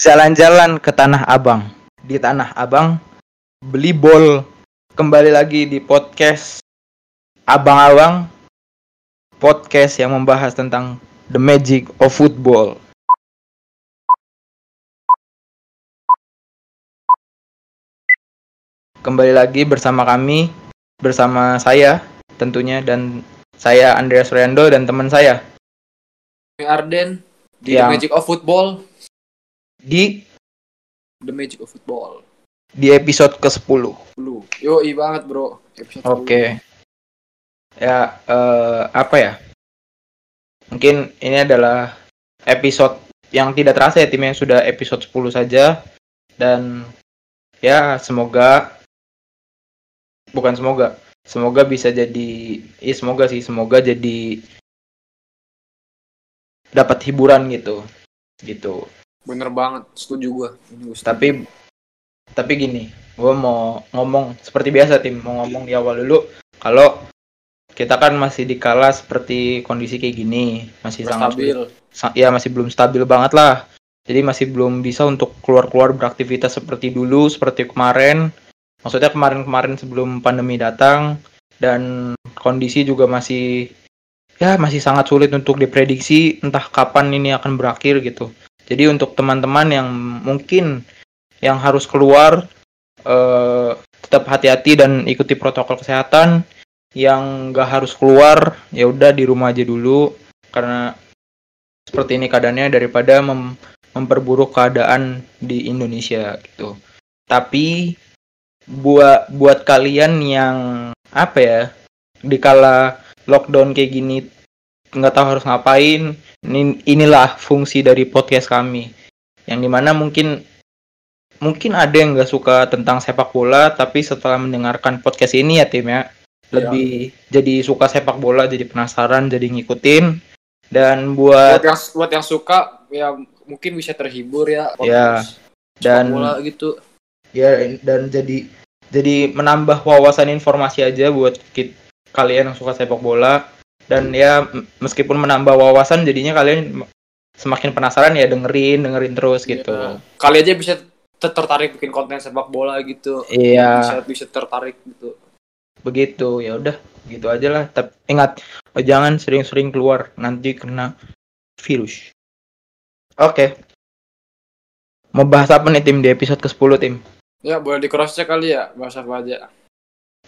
jalan-jalan ke Tanah Abang. Di Tanah Abang beli bol. Kembali lagi di podcast Abang-abang podcast yang membahas tentang the magic of football. Kembali lagi bersama kami, bersama saya tentunya dan saya Andreas Rendo dan teman saya Arden di Yang- The Magic of Football. Di The Magic of Football. di episode ke-10. Lu. Yo, banget, Bro. Episode Oke. Ya, eh, apa ya? Mungkin ini adalah episode yang tidak terasa ya timnya sudah episode 10 saja dan ya semoga bukan semoga semoga bisa jadi ya semoga sih semoga jadi dapat hiburan gitu gitu 10. Bener banget, setuju setuju. tapi tapi gini gue mau ngomong seperti biasa tim. Mau ngomong di awal dulu. Kalau kita kan masih di kala seperti kondisi kayak gini masih Udah sangat stabil. sa- ya masih belum stabil banget lah. Jadi masih belum bisa untuk keluar-keluar beraktivitas seperti dulu seperti kemarin. Maksudnya kemarin-kemarin sebelum pandemi datang. Dan kondisi juga masih ya masih sangat sulit untuk diprediksi entah kapan ini akan berakhir gitu jadi untuk teman-teman yang mungkin yang harus keluar eh, tetap hati-hati dan ikuti protokol kesehatan yang nggak harus keluar ya udah di rumah aja dulu karena seperti ini keadaannya daripada mem- memperburuk keadaan di Indonesia gitu. Tapi buat buat kalian yang apa ya dikala lockdown kayak gini nggak tahu harus ngapain, ini, inilah fungsi dari podcast kami. Yang di mana mungkin mungkin ada yang nggak suka tentang sepak bola, tapi setelah mendengarkan podcast ini ya tim ya lebih jadi suka sepak bola, jadi penasaran, jadi ngikutin. Dan buat Buat yang buat yang suka ya mungkin bisa terhibur ya. Ya, dan- bola gitu. ya dan jadi jadi menambah wawasan informasi aja buat kit- kalian yang suka sepak bola dan ya meskipun menambah wawasan jadinya kalian semakin penasaran ya dengerin dengerin terus gitu Ya. Kali aja bisa ter- tertarik bikin konten sepak bola gitu. iya Bisa bisa tertarik gitu. begitu ya udah gitu aja lah tapi ingat oh, jangan sering-sering keluar nanti kena virus oke mau bahas apa nih tim di episode ke-10 tim Ya, boleh di cross check kali ya, bahasa apa aja.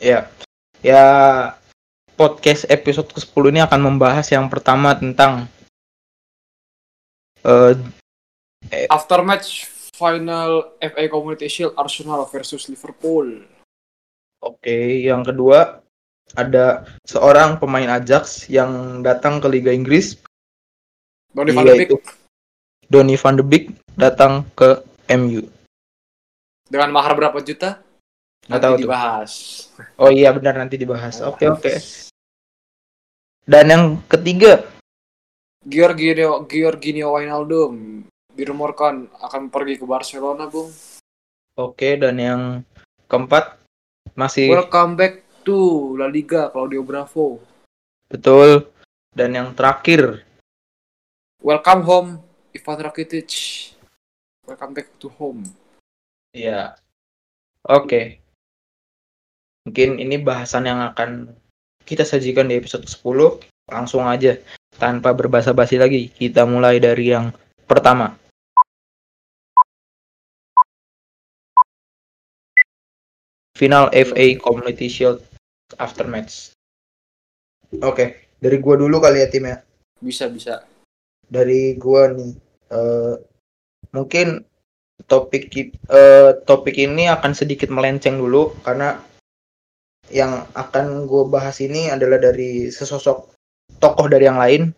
Ya, ya podcast episode ke-10 ini akan membahas yang pertama tentang eh After match final FA Community Shield Arsenal versus Liverpool. oke, yang kedua ada seorang pemain Ajax yang datang ke Liga Inggris Donny van de Beek Donny van de Beek datang ke MU. dengan mahar berapa juta? Nggak Nanti tahu tuh. dibahas. Oh iya benar nanti dibahas. Oke oke. Dan yang ketiga Giorgio Giorginio Wijnaldum dirumorkan akan pergi ke Barcelona, Bung. oke dan yang keempat masih Welcome back to La Liga Claudio Bravo. betul dan yang terakhir Welcome home Ivan Rakitic. Welcome back to home. Iya. Oke. Mungkin ini bahasan yang akan kita sajikan di episode 10. Langsung aja tanpa berbasa-basi lagi. Kita mulai dari yang pertama. Final FA Community Shield after match. Oke, dari gua dulu kali ya tim ya Bisa bisa. dari gua nih eh, mungkin topik eh, topik ini akan sedikit melenceng dulu karena yang akan gue bahas ini adalah dari sesosok tokoh dari yang lain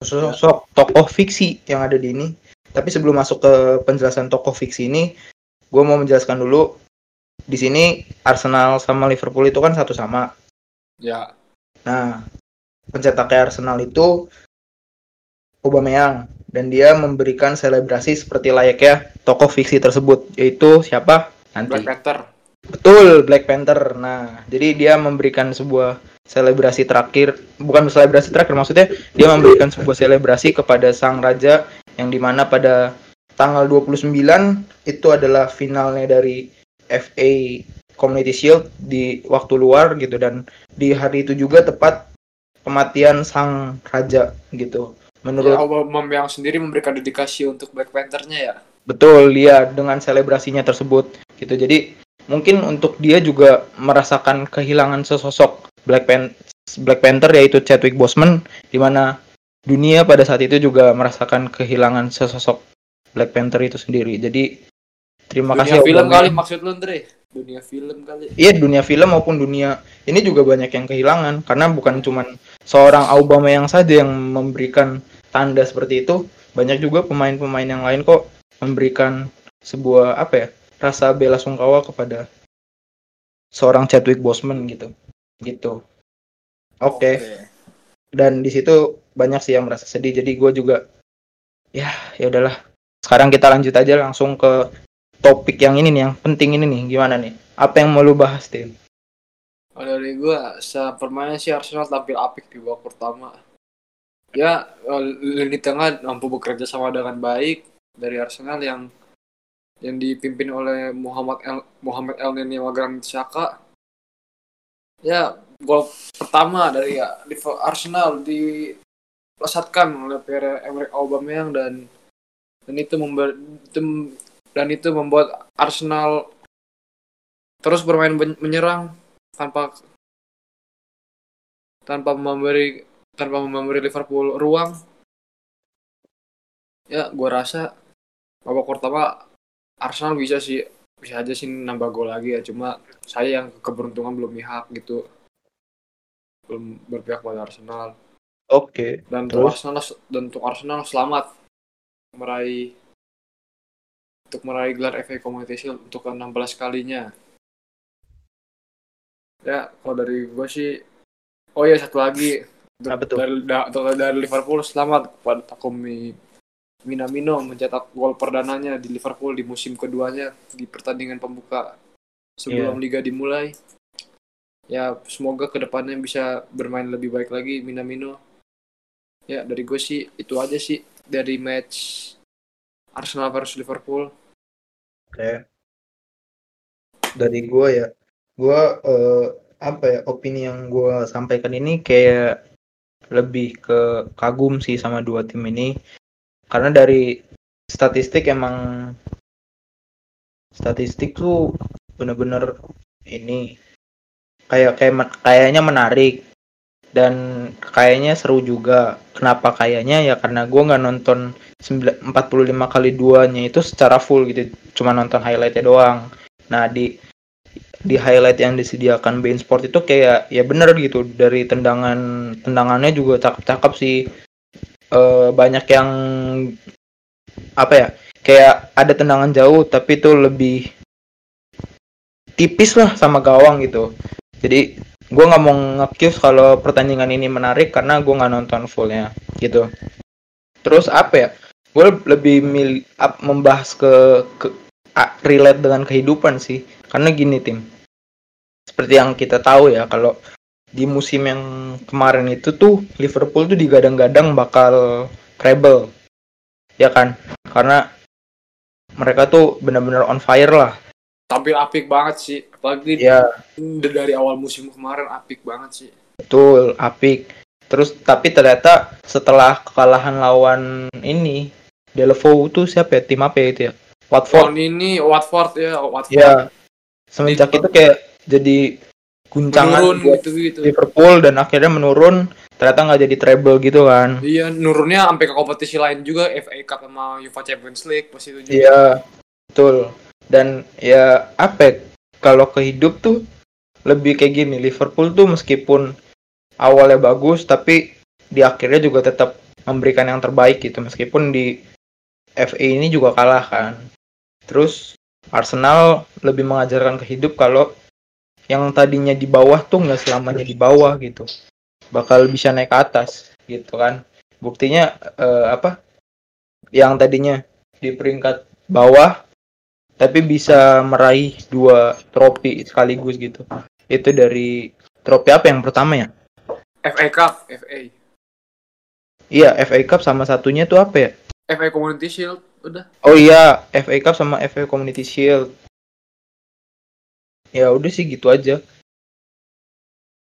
sesosok tokoh fiksi yang ada di ini tapi sebelum masuk ke penjelasan tokoh fiksi ini gue mau menjelaskan dulu di sini Arsenal sama Liverpool itu kan satu sama Ya. Nah, pencetaknya Arsenal itu Aubameyang dan dia memberikan selebrasi seperti layaknya tokoh fiksi tersebut yaitu siapa? Nanti. Black Panther. Betul, Black Panther. Nah, jadi dia memberikan sebuah selebrasi terakhir, bukan selebrasi terakhir maksudnya dia memberikan sebuah selebrasi kepada sang raja yang di mana pada tanggal 29 itu adalah finalnya dari FA Community Shield di waktu luar gitu dan di hari itu juga tepat kematian sang raja gitu. Menurut Ya, Aubameyang sendiri memberikan dedikasi untuk Black Panther-nya ya. Betul, dia dengan selebrasinya tersebut gitu. Jadi mungkin untuk dia juga merasakan kehilangan sesosok Black, Pan Black Panther yaitu Chadwick Boseman di mana dunia pada saat itu juga merasakan kehilangan sesosok Black Panther itu sendiri. Jadi terima Dunia kasih film kali maksud lu, Andre? Dunia film kali. Iya dunia film maupun dunia ini juga banyak yang kehilangan karena bukan cuman seorang Aubameyang saja yang memberikan tanda seperti itu, banyak juga pemain-pemain yang lain kok memberikan sebuah apa ya rasa bela sungkawa kepada seorang Chadwick Boseman gitu, gitu. Oke, dan di situ banyak sih yang merasa sedih. Jadi gue juga ya ya udahlah. Sekarang kita lanjut aja langsung ke topik yang ini nih, yang penting ini nih. Gimana nih? Apa yang mau lu bahas, Tim? Kalau dari gua, sepermainan sih Arsenal tampil apik di babak pertama. Ya, eh, lini tengah mampu bekerja sama dengan baik dari Arsenal yang yang dipimpin oleh Muhammad El Muhammad El Neni sama Granit Xhaka. Ya, gol pertama dari ya, di Arsenal dipesatkan oleh Pierre-Emerick Aubameyang dan dan itu membuat dan itu membuat Arsenal terus bermain menyerang tanpa tanpa memberi tanpa memberi Liverpool ruang ya gua rasa babak pertama Arsenal bisa sih bisa aja sih nambah gol lagi ya cuma saya yang keberuntungan belum mihak gitu belum berpihak pada Arsenal Oke. dan untuk Terus? Arsenal dan untuk Arsenal selamat meraih untuk meraih gelar FA Community Shield untuk ke-16 kalinya. Ya, kalau dari gue sih oh ya satu lagi Untuk- Apa tuh? dari da- untuk dari Liverpool selamat kepada Takumi Minamino mencetak gol perdananya di Liverpool di musim keduanya di pertandingan pembuka sebelum liga dimulai. Ya, semoga ke depannya bisa bermain lebih baik lagi Minamino. Ya, dari gue sih itu aja sih dari match Arsenal versus Liverpool. Oke. Dari gua ya, gua eh, apa ya opini yang gua sampaikan ini kayak lebih ke kagum sih sama dua tim ini karena dari statistik emang statistik tuh bener-bener ini kayak kayak kayaknya menarik dan kayaknya seru juga. Kenapa kayaknya? Ya karena gua nggak nonton 9 45 kali duanya itu secara full gitu cuma nonton highlightnya doang. Nah di di highlight yang disediakan Bein Sport itu kayak ya bener gitu dari tendangan tendangannya juga cakep-cakep sih Eh, banyak yang apa ya kayak ada tendangan jauh tapi itu lebih tipis lah sama gawang gitu. Jadi gue nggak mau nge kalau pertandingan ini menarik karena gue nggak nonton fullnya gitu. Terus apa ya gue lebih ap- membahas ke, ke relate dengan kehidupan sih. Karena gini tim. Seperti yang kita tahu ya kalau di musim yang kemarin itu tuh Liverpool tuh digadang-gadang bakal treble. Ya kan? Karena mereka tuh benar-benar on fire lah. Tampil apik banget sih, apalagi ya. dari awal musim kemarin apik banget sih. betul apik. Terus tapi ternyata setelah kekalahan lawan ini Delvo tuh siapa ya? Tim apa ya itu ya? Watford. Tahun ini Watford ya, Watford. Ya, semenjak itu kayak jadi guncangan menurun buat gitu-gitu. Liverpool dan akhirnya menurun. Ternyata nggak jadi treble gitu kan. Iya, nurunnya sampai ke kompetisi lain juga, FA Cup sama UEFA Champions League pas itu juga. Iya, betul. Dan ya apa? ya, Kalau ke hidup tuh lebih kayak gini. Liverpool tuh meskipun awalnya bagus, tapi di akhirnya juga tetap memberikan yang terbaik gitu. Meskipun di FA ini juga kalah kan. Terus Arsenal lebih mengajarkan ke hidup kalau yang tadinya di bawah tuh nggak selamanya di bawah gitu bakal bisa naik ke atas gitu kan buktinya eh, apa yang tadinya di peringkat bawah tapi bisa meraih dua trofi sekaligus gitu itu dari trofi apa yang pertama ya FA Cup, FA. iya FA Cup sama satunya tuh apa ya FA Community Shield udah. Oh iya, FA Cup sama FA Community Shield. Ya udah sih gitu aja.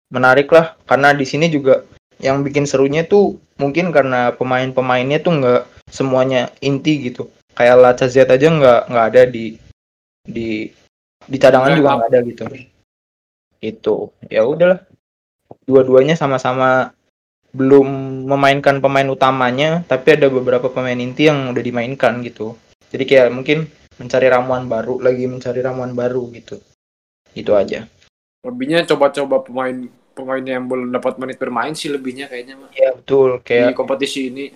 Menarik lah, karena di sini juga yang bikin serunya tuh mungkin karena pemain-pemainnya tuh nggak semuanya inti gitu. Kayak Laca aja nggak nggak ada di di di cadangan juga nggak ada gitu. Itu ya udahlah. Dua-duanya sama-sama belum memainkan pemain utamanya, tapi ada beberapa pemain inti yang udah dimainkan gitu. Jadi kayak mungkin mencari ramuan baru, lagi mencari ramuan baru gitu. Itu aja. Lebihnya coba-coba pemain pemain yang belum dapat menit bermain sih lebihnya kayaknya mah Ya betul, di kayak kompetisi ini.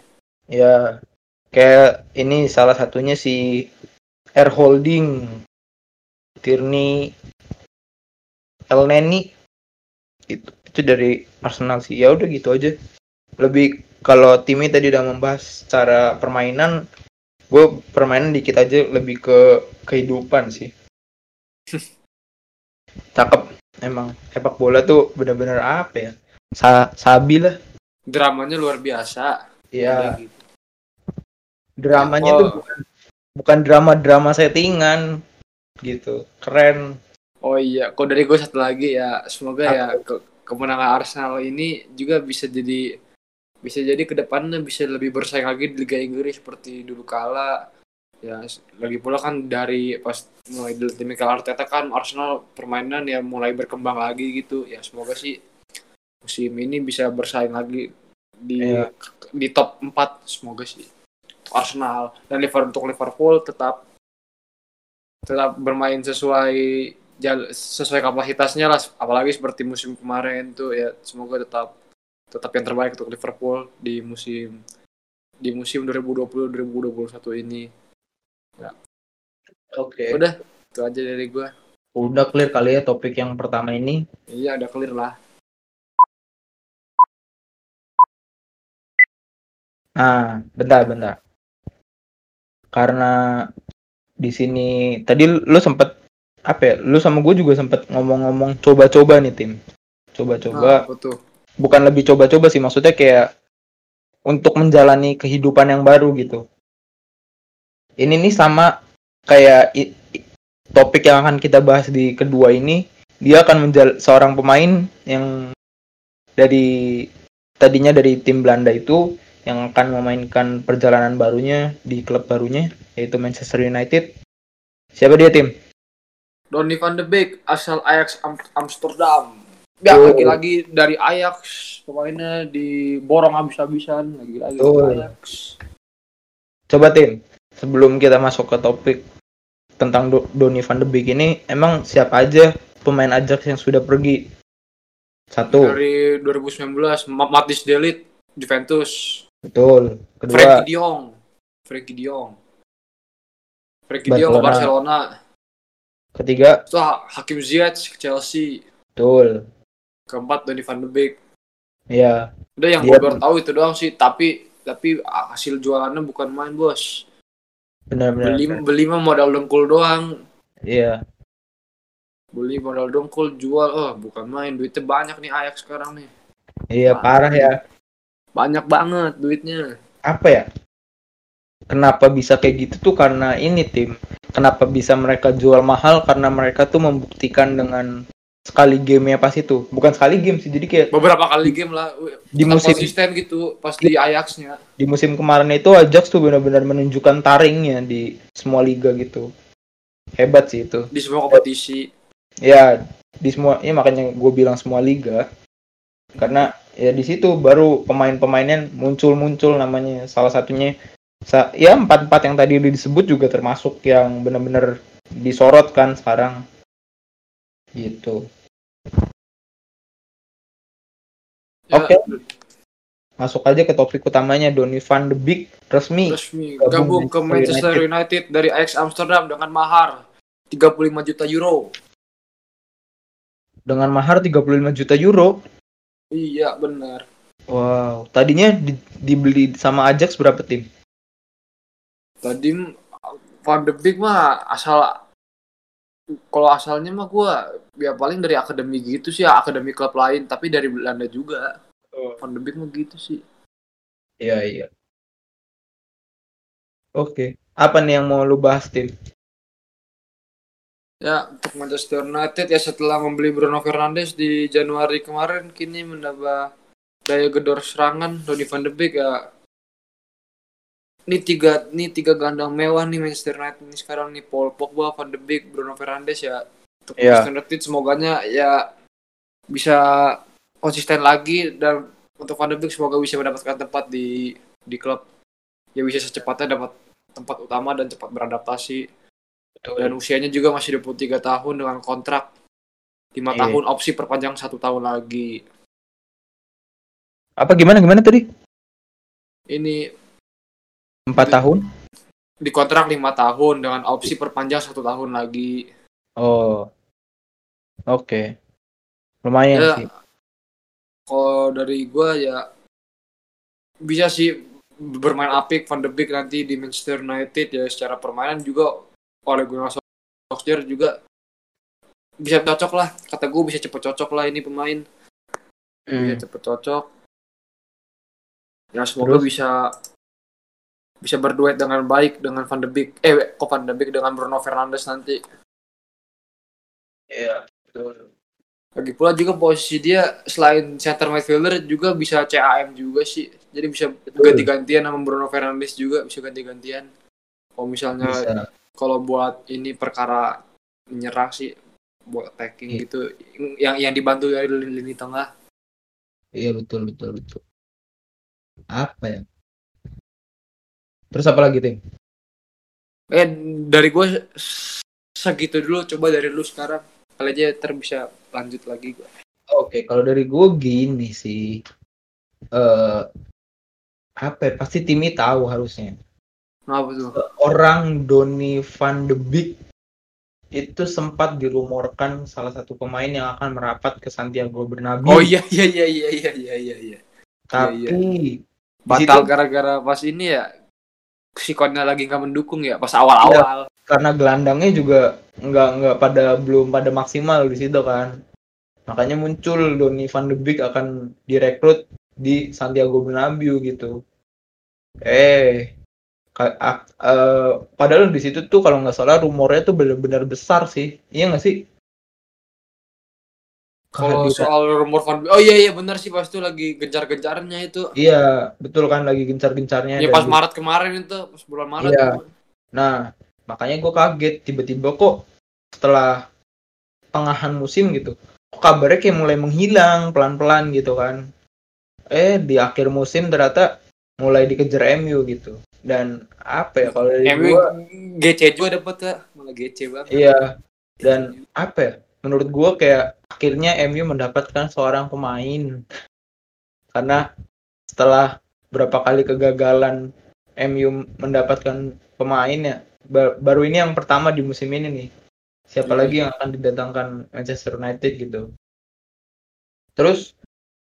ya kayak ini salah satunya si Air Holding, Tierney, El Neni itu itu dari Arsenal sih. Ya udah gitu aja. Lebih kalau timnya tadi udah membahas cara permainan, gue permainan dikit aja lebih ke kehidupan sih. Cakep emang sepak bola tuh bener-bener apa ya? Sa sabi lah. Dramanya luar biasa. Ya, Kayak gitu. dramanya Oh. tuh bukan bukan drama-drama settingan gitu. Keren. Oh iya, kok dari gue satu lagi ya, semoga Apa? ya ke- kemenangan Arsenal ini juga bisa jadi bisa jadi ke depannya bisa lebih bersaing lagi di Liga Inggris seperti dulu kala. Ya, lagi pula kan dari pas mulai tim Mikel Arteta kan Arsenal permainan ya mulai berkembang lagi gitu. Ya, semoga sih musim ini bisa bersaing lagi di Iya. di top 4 semoga sih. Arsenal dan Liverpool untuk Liverpool tetap tetap bermain sesuai jal- sesuai kapasitasnya lah apalagi seperti musim kemarin tuh ya semoga tetap tetap yang terbaik untuk Liverpool di musim di musim 2020-2021 ini Oke. udah itu aja dari gua Udah clear kali ya topik yang pertama ini. iya udah clear lah Nah, bentar, bentar. Karena di sini tadi lu sempet apa ya? Lu sama gue juga sempet ngomong-ngomong coba-coba nih tim. nah, Coba-coba, apa tuh bukan lebih coba-coba sih, maksudnya kayak untuk menjalani kehidupan yang baru gitu. Ini nih sama kayak i- i- topik yang akan kita bahas di kedua ini, dia akan menjal seorang pemain yang dari tadinya dari tim Belanda itu yang akan memainkan perjalanan barunya di klub barunya yaitu Manchester United. Siapa dia tim? Donny van de Beek asal Ajax Am- Amsterdam ya Oh. lagi-lagi dari Ajax pemainnya diborong habis-habisan lagi-lagi Betul. Ajax Coba tim. Sebelum kita masuk ke topik tentang Do- Donny van de Beek ini, emang siapa aja pemain Ajax yang sudah pergi? Satu, dari 2019 Ma- Matis Delit Juventus. Betul. Kedua, Frankie De Jong. Frankie De Jong. Frankie De Jong ke Barcelona. Ketiga, itu Ha- Hakim Ziyech ke Chelsea. Betul. keempat Donny van de Beek. Ya, udah yang gue baru tahu itu doang sih. Tapi tapi hasil jualannya bukan main bos benar-benar. beli beli mah modal dengkul doang. Iya, beli modal dengkul jual. Oh bukan main. Duitnya banyak nih Ajax sekarang nih. Iya parah ya. banyak banget duitnya. Apa ya? Kenapa bisa kayak gitu tuh? Karena ini tim. Kenapa bisa mereka jual mahal? Karena mereka tuh membuktikan dengan sekali gamenya pas itu. Bukan sekali game sih, jadi kayak beberapa kali game lah Di musim- konsisten gitu pas di Ajaxnya di musim kemarin itu Ajax tuh benar-benar menunjukkan taringnya di semua liga gitu. Hebat sih itu. di semua kompetisi Ya di semua, ya makanya gue bilang semua liga. Karena ya di situ baru pemain-pemainnya muncul-muncul namanya. Salah satunya sa ya empat-empat yang tadi udah disebut juga termasuk yang benar-benar disorot kan sekarang. Gitu. Ya, Oke. Masuk aja ke topik utamanya Donny van de Beek resmi resmi Gabung gabung ke Manchester Manchester United dari Ajax Amsterdam dengan mahar 35 juta euro. dengan mahar 35 juta euro. Iya benar. Wow, tadinya di- dibeli sama Ajax berapa tim? Tadi Van de Beek mah asal kalau asalnya mah gua ya paling dari akademi gitu sih, akademi klub lain, tapi dari Belanda juga. Van de Beek mah gitu sih. Iya iya. Oke. Apa nih yang mau lu bahas, Tim? Ya, untuk Manchester United ya setelah membeli Bruno Fernandes di Januari kemarin kini menambah daya gedor serangan Donny van de Beek ya. Ini tiga ini tiga gandang mewah nih Manchester United ini sekarang nih Paul Pogba, Van de Beek, Bruno Fernandes ya. Untuk Iya. Manchester United semoganya ya bisa konsisten lagi dan untuk Van de Beek semoga bisa mendapatkan tempat di di klub ya bisa secepatnya dapat tempat utama dan cepat beradaptasi dan usianya juga masih 23 tahun dengan kontrak 5 Iya. tahun opsi perpanjang satu tahun lagi Apa gimana gimana tadi? ini Empat Itu- tahun? di kontrak 5 tahun dengan opsi perpanjang satu tahun lagi Oh. Oke. Lumayan Ya, sih. kalau dari gua ya bisa sih bermain apik Van de Beek nanti di Manchester United ya secara permainan juga oleh Gunnar Solskjaer juga bisa cocok lah kata gue bisa cepet cocok lah ini pemain Hmm. bisa cepet cocok ya semoga Terus? bisa bisa berduet dengan baik dengan Van de Beek eh kok Van de Beek dengan Bruno Fernandes nanti Iya, betul. lagi pula juga posisi dia selain center midfielder juga bisa CAM juga sih jadi bisa ganti-gantian sama Bruno Fernandes juga bisa ganti-gantian kalau misalnya Bisa. kalau buat ini perkara menyerang sih buat attacking Iya. gitu yang yang dibantu dari lini, lini tengah Iya, betul, betul, betul. Apa ya? Terus apa lagi, Ting? Eh, dari gue segitu dulu. Coba dari lu sekarang. Kali aja ter bisa lanjut lagi gue. Oke, okay, kalau dari gue gini sih. Eh uh, apa pasti Timmy tahu harusnya. Apa tuh? Eh, orang Doni Van de Beek itu sempat dirumorkan salah satu pemain yang akan merapat ke Santiago Bernabeu. Oh iya iya iya iya iya iya iya. Tapi iya, iya. iya. batal gara-gara pas ini ya si Konnya lagi nggak mendukung ya pas awal-awal karena gelandangnya juga nggak nggak pada belum pada maksimal di situ kan. Makanya muncul Donny van de Beek akan direkrut di Santiago Bernabeu gitu. Eh, eh, padahal di situ tuh kalau nggak salah rumornya tuh benar-benar besar sih. Iya nggak sih? Kalau soal rumor Van oh iya iya benar sih pas itu lagi gencar-gencarnya itu Iya, betul kan lagi gencar-gencarnya. ya dan pas Maret kemarin itu pas bulan Maret Iya. tuh. Nah, makanya gue kaget tiba-tiba kok setelah tengahan musim gitu, kok kabarnya kayak mulai menghilang pelan-pelan gitu kan. Eh di akhir musim ternyata mulai dikejar MU gitu. Dan apa ya kalau dari MU gue, GC juga dapet ya malah GC banget iya. Dan apa ya? Menurut gue kayak akhirnya MU mendapatkan seorang pemain. Karena setelah berapa kali kegagalan MU mendapatkan pemain ya ba- baru ini yang pertama di musim ini nih. Siapa Iya. lagi yang akan didatangkan Manchester United gitu. Terus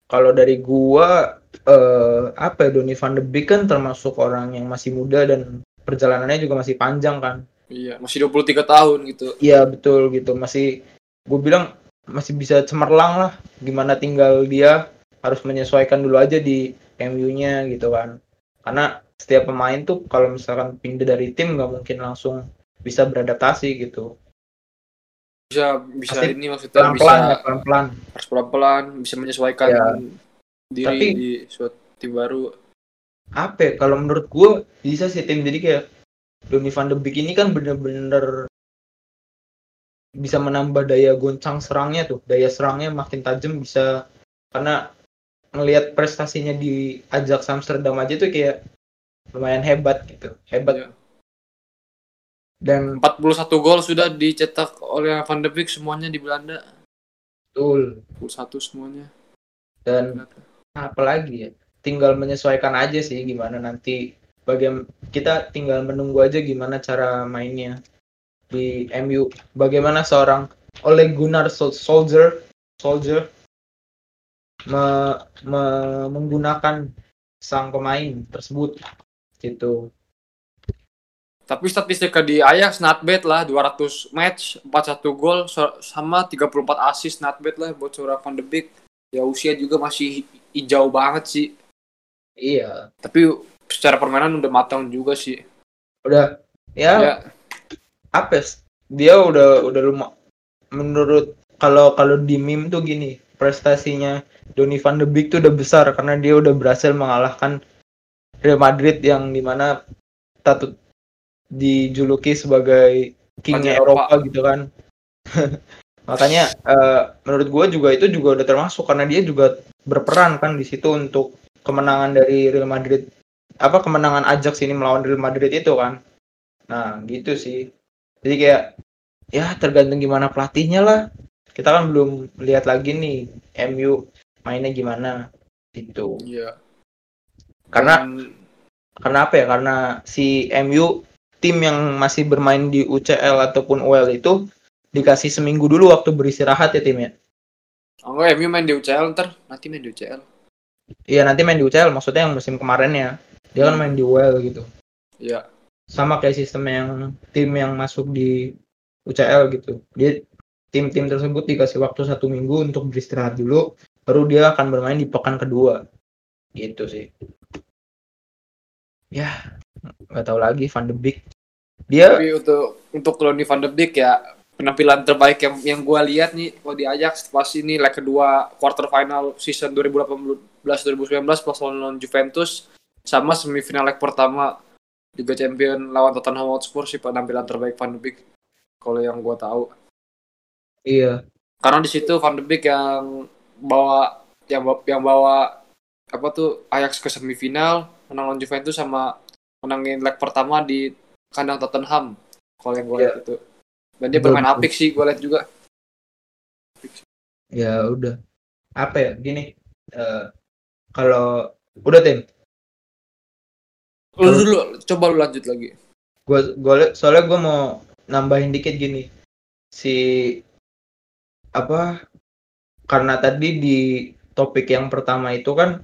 kalau dari gua eh, apa ya Donny van de Beek kan termasuk orang yang masih muda dan perjalanannya juga masih panjang kan. Iya masih 23 tahun gitu. Iya betul gitu. Masih gue bilang masih bisa cemerlang lah gimana tinggal dia harus menyesuaikan dulu aja di MU-nya gitu kan. Karena setiap pemain tuh kalau misalkan pindah dari tim nggak mungkin langsung bisa beradaptasi gitu. Bisa bisa Pasti ini maksudnya bisa pelan-pelan ya pelan-pelan. harus pelan-pelan bisa menyesuaikan Ya. diri Tapi- di suatu tim baru. Apa ya, kalau menurut gue bisa sih tim. Jadi kayak Donny van de Beek ini kan bener-bener bisa menambah daya goncang serangnya tuh. Daya serangnya makin tajam bisa karena ngelihat prestasinya di Ajax Amsterdam aja tuh kayak lumayan hebat gitu. Hebat. Iya. dan 41 gol sudah dicetak oleh Van de Beek semuanya di Belanda. Betul. 41 semuanya. Dan apalagi ya? Tinggal menyesuaikan aja sih gimana nanti bagaimana kita tinggal menunggu aja gimana cara mainnya di MU bagaimana seorang Ole Gunnar Sol- Solskjaer Solskjaer me- me- menggunakan sang pemain tersebut gitu Tapi statistika di Ajax not bad lah 200 match 41 gol sama 34 assist not bad lah buat seorang Van de Beek. Ya usia juga masih hijau banget sih. iya Tapi secara permainan udah matang juga sih. udah ya, Ya, apa dia udah udah lumah menurut kalau kalau di meme tuh gini prestasinya Donny van de Beek tuh udah besar karena dia udah berhasil mengalahkan Real Madrid yang di mana tatut dijuluki sebagai kingnya Eropa gitu kan. Makanya eh, menurut gue juga itu juga udah termasuk karena dia juga berperan kan di situ untuk kemenangan dari Real Madrid apa kemenangan Ajax ini melawan Real Madrid itu kan. Nah gitu sih jadi kayak ya tergantung gimana pelatihnya lah kita kan belum lihat lagi nih MU mainnya gimana gitu iya. karena Dan- karena apa ya karena si MU tim yang masih bermain di UCL ataupun UEL itu dikasih seminggu dulu waktu beristirahat ya tim ya Oh, MU main di UCL ntar, nanti main di UCL. iya nanti main di UCL maksudnya yang musim kemarin ya dia kan Hmm. main di UEL gitu Iya. Sama kayak sistem yang tim yang masuk di UCL gitu. Dia tim-tim tersebut dikasih waktu satu minggu untuk beristirahat dulu baru dia akan bermain di pekan kedua. Gitu sih. Ya nggak tahu lagi Van de Beek. Dia Tapi untuk untuk Donny van de Beek ya penampilan terbaik yang yang gue lihat nih kalau di Ajax pas ini leg kedua quarter final season 2018-2019 pas lawan Juventus sama semifinal leg pertama Liga Champion lawan Tottenham Hotspur sih penampilan terbaik Van de Beek kalau yang gue tahu. Iya. Karena di situ Van de Beek yang bawa yang bawa, yang bawa apa tuh Ajax ke semifinal menang lawan Juventus sama menangin leg pertama di kandang Tottenham kalau yang gue Iya. lihat itu. Dan dia bermain apik sih gue lihat juga. Ya udah. Apa ya gini eh, kalau udah tim lu dulu coba lu lanjut lagi. Gue gue soalnya gue mau nambahin dikit gini. Si apa karena tadi di topik yang pertama itu kan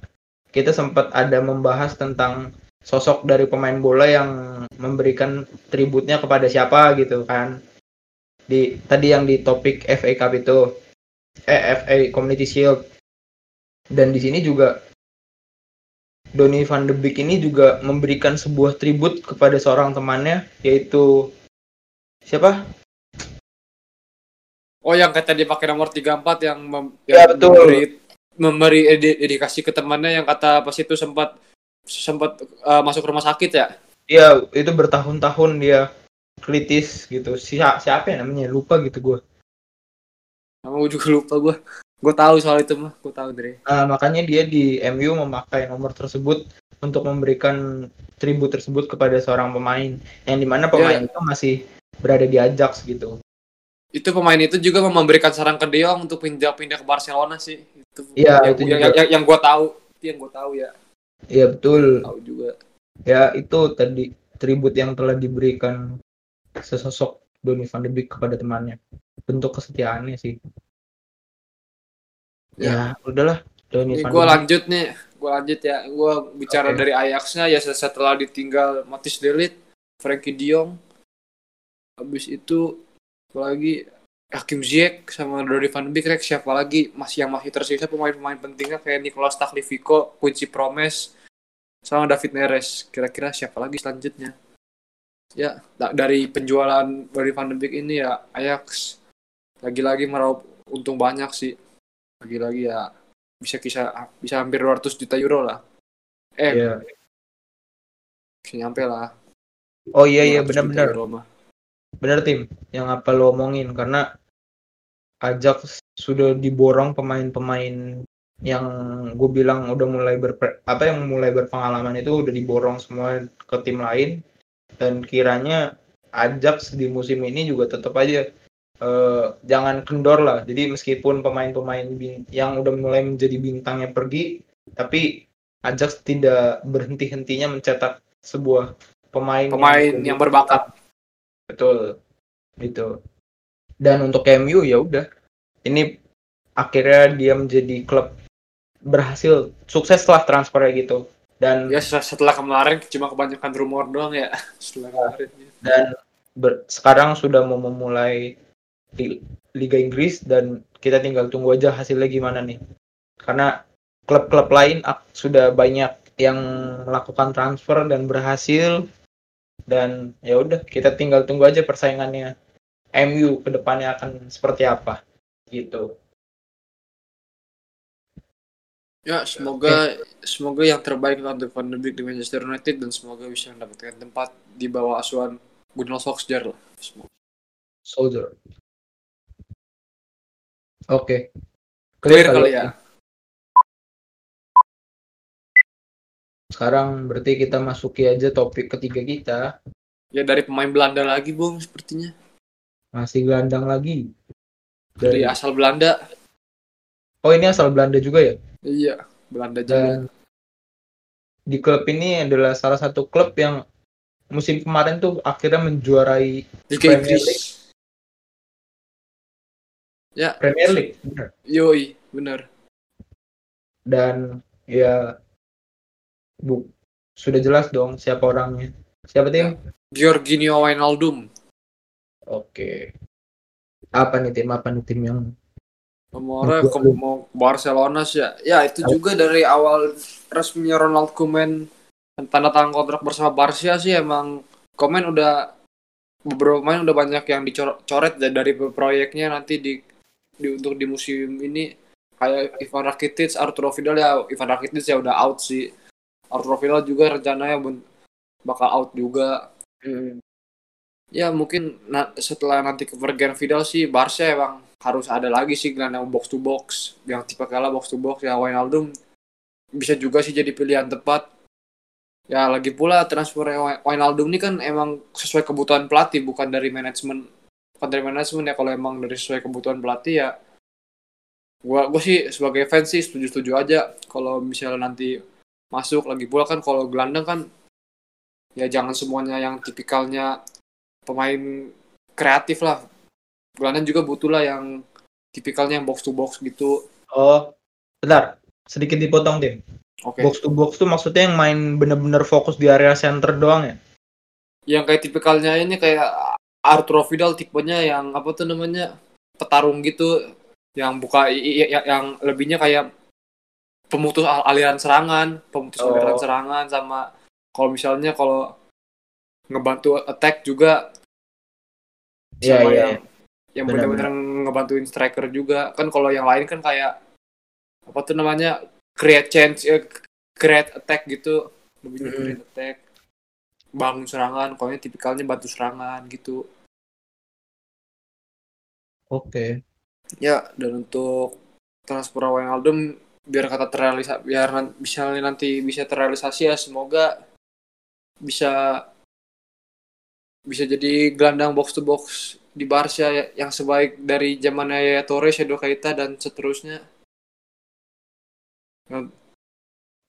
kita sempat ada membahas tentang sosok dari pemain bola yang memberikan tributnya kepada siapa gitu kan. Di tadi yang di topik FA Cup itu. Eh FA Community Shield. Dan di sini juga Donny van de Beek ini juga memberikan sebuah tribut kepada seorang temannya yaitu siapa? oh yang kata dia pakai nomor 34 yang, mem- Ya, yang betul. memberi memberi edi- dedikasi ke temannya yang kata pas itu sempat sempat uh, masuk rumah sakit ya Iya, itu bertahun-tahun dia kritis gitu. Si siapa ya namanya? Lupa gitu gue. Gue juga lupa gue gue tahu soal itu mah gue tahu dari Nah, makanya dia di MU memakai nomor tersebut untuk memberikan tribut tersebut kepada seorang pemain yang di mana pemain itu masih berada di Ajax gitu. itu pemain itu juga memberikan saran ke De Jong untuk pindah-pindah ke Barcelona sih itu Iya, yang, itu yang, juga. yang, yang gue tahu itu yang gue tahu ya Iya betul. tahu juga Ya itu tadi tribut yang telah diberikan sesosok Donny van de Beek kepada temannya. Bentuk kesetiaannya sih. Ya, udahlah. Donny ini van gue lanjut nih gue lanjut ya gue bicara Oke. dari Ajaxnya ya setelah ditinggal Matis Delit Frankie De Jong habis itu apalagi Hakim Ziyech sama Donny van de Beek siapa lagi masih yang masih tersisa pemain-pemain pentingnya kayak Nicolas Tagliafico, Quincy Promes, sama David Neres. Kira-kira siapa lagi selanjutnya? Ya, da- dari penjualan Donny van de Beek ini ya Ajax lagi-lagi meraup untung banyak sih. Lagi-lagi ya bisa kisah bisa hampir 200 juta euro lah. Eh, Iya. bisa nyampe lah. Oh iya iya 200 juta benar-benar. Bener tim yang apa lo omongin karena Ajax sudah diborong pemain-pemain yang gue bilang udah mulai berpe, apa yang mulai berpengalaman itu udah diborong semua ke tim lain dan kiranya Ajax di musim ini juga tetap aja eh, jangan kendor lah jadi meskipun pemain-pemain yang udah mulai menjadi bintangnya pergi tapi Ajax tidak berhenti-hentinya mencetak sebuah pemain Pemain yang berbakat. betul itu dan untuk MU ya udah ini akhirnya dia menjadi klub berhasil sukses setelah transfernya gitu dan Ya setelah kemarin cuma kebanyakan rumor doang ya. Setelah kemarin. dan ber- sekarang sudah mau memulai di Liga Inggris dan kita tinggal tunggu aja hasilnya gimana nih. Karena klub-klub lain sudah banyak yang melakukan transfer dan berhasil. Dan ya udah kita tinggal tunggu aja persaingannya. MU ke depannya akan seperti apa gitu. Ya, semoga semoga yang terbaik untuk Van de Beek di Manchester United dan semoga bisa mendapatkan tempat di bawah asuhan Gunnar Solskjaer lah. Semoga. Soldier oke Clear kali ya. sekarang berarti kita masuki aja topik ketiga kita Ya dari pemain Belanda lagi, Bung, sepertinya. masih gelandang lagi Dari dari asal Belanda. oh ini asal Belanda juga ya Iya, Belanda juga. dan di klub ini adalah salah satu klub yang musim kemarin tuh akhirnya menjuarai Liga Premier Inggris. Ya, Premier League bener. yoi, bener. dan ya bu sudah jelas dong siapa orangnya siapa tim Jorginho Wijnaldum. oke apa nih tim apa nih tim yang Nomornya ke mau Barcelona sih ya. Ya itu juga dari awal resminya Ronald Koeman tanda tangan kontrak bersama Barca sih emang Koeman udah beberapa pemain udah banyak yang dicoret dari proyeknya nanti di, di untuk di musim ini kayak Ivan Rakitic, Arturo Vidal ya Ivan Rakitic ya udah out sih. Arturo Vidal juga rencananya ben- bakal out juga. Ya mungkin na- setelah nanti kepergian Vidal sih Barca emang harus ada lagi sih gelandang box to box yang tipe kala box to box ya Wijnaldum bisa juga sih jadi pilihan tepat ya lagi pula transfer Wi- Wijnaldum ini kan emang sesuai kebutuhan pelatih bukan dari manajemen bukan dari manajemen ya kalau emang dari sesuai kebutuhan pelatih ya gua gua sih sebagai fans sih setuju setuju aja. Kalau misalnya nanti masuk lagi pula kan kalau gelandang kan ya jangan semuanya yang tipikalnya pemain kreatif lah. Gelandang juga butuh lah yang tipikalnya yang box to box gitu. Oh bentar. Sedikit dipotong tim. Oke. Box to box tuh maksudnya yang main bener-bener fokus di area center doang ya? Yang kayak tipikalnya ini kayak Arturo Vidal tipenya yang apa tuh namanya? Petarung gitu yang buka yang lebihnya kayak pemutus al- aliran serangan pemutus Oh. aliran serangan sama kalau misalnya kalau ngebantu attack juga Iya, sama iya, yang yang Benar, benar-benar ngebantuin striker juga. Kan kalau yang lain kan kayak apa tuh namanya? Create chance eh, create attack gitu. Lebih Mhm. create attack bangun serangan ini tipikalnya bantu serangan gitu. Oke. Ya dan untuk transfer Wijnaldum biar kata terrealisasi biar misalnya nanti bisa terrealisasi ya semoga bisa bisa jadi gelandang box to box di Barca ya- yang sebaik dari zaman Yaya Torres, Edo Keita dan seterusnya.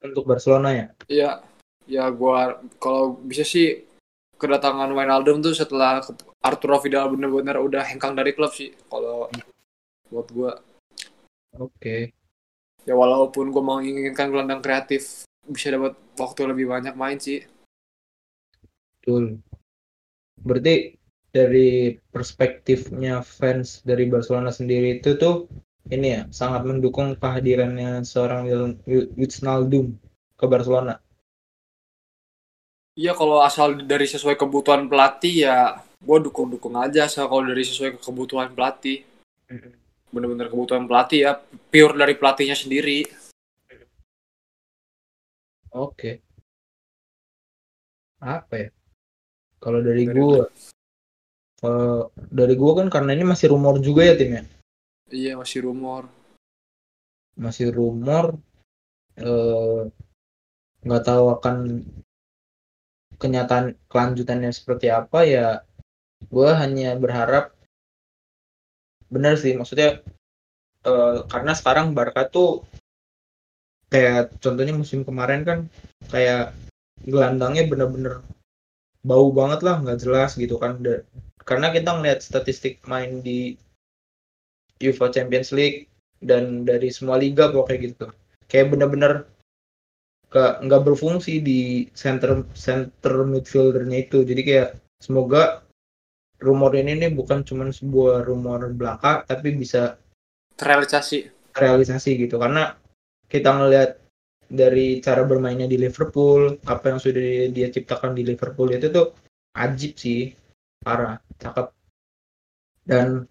untuk Barcelona ya? Ya, ya gua kalau bisa sih kedatangan Wijnaldum tuh setelah Arturo Vidal bener-bener udah hengkang dari klub sih kalau buat gua. oke Ya walaupun gua menginginkan gelandang kreatif bisa dapat waktu lebih banyak main sih. betul berarti dari perspektifnya fans dari Barcelona sendiri itu tuh ini ya sangat mendukung kehadirannya seorang Wijnaldum ke Barcelona Iya kalau asal dari sesuai kebutuhan pelatih ya gua dukung-dukung aja asal kalau dari sesuai kebutuhan pelatih. Bener-bener kebutuhan pelatih ya pure dari pelatihnya sendiri. Oke. Apa ya? Kalau dari Dari gua, kalau dari gua kan karena ini masih rumor juga ya timnya, Iya masih rumor. masih rumor. eh, nggak tahu akan kenyataan kelanjutannya seperti apa ya. Gua hanya berharap benar sih, maksudnya eh, karena sekarang Barca tuh kayak contohnya musim kemarin kan kayak gelandangnya bener-bener bau banget lah nggak jelas gitu kan Da- karena kita ngeliat statistik main di UEFA Champions League dan dari semua liga pokoknya gitu kayak bener-bener nggak berfungsi di center center midfieldernya itu. Jadi kayak semoga rumor ini nih bukan cuma sebuah rumor belaka tapi bisa Terrealisasi. realisasi gitu. Karena kita ngelihat dari cara bermainnya di Liverpool apa yang sudah dia ciptakan di Liverpool itu tuh ajib sih. Parah cakep. Dan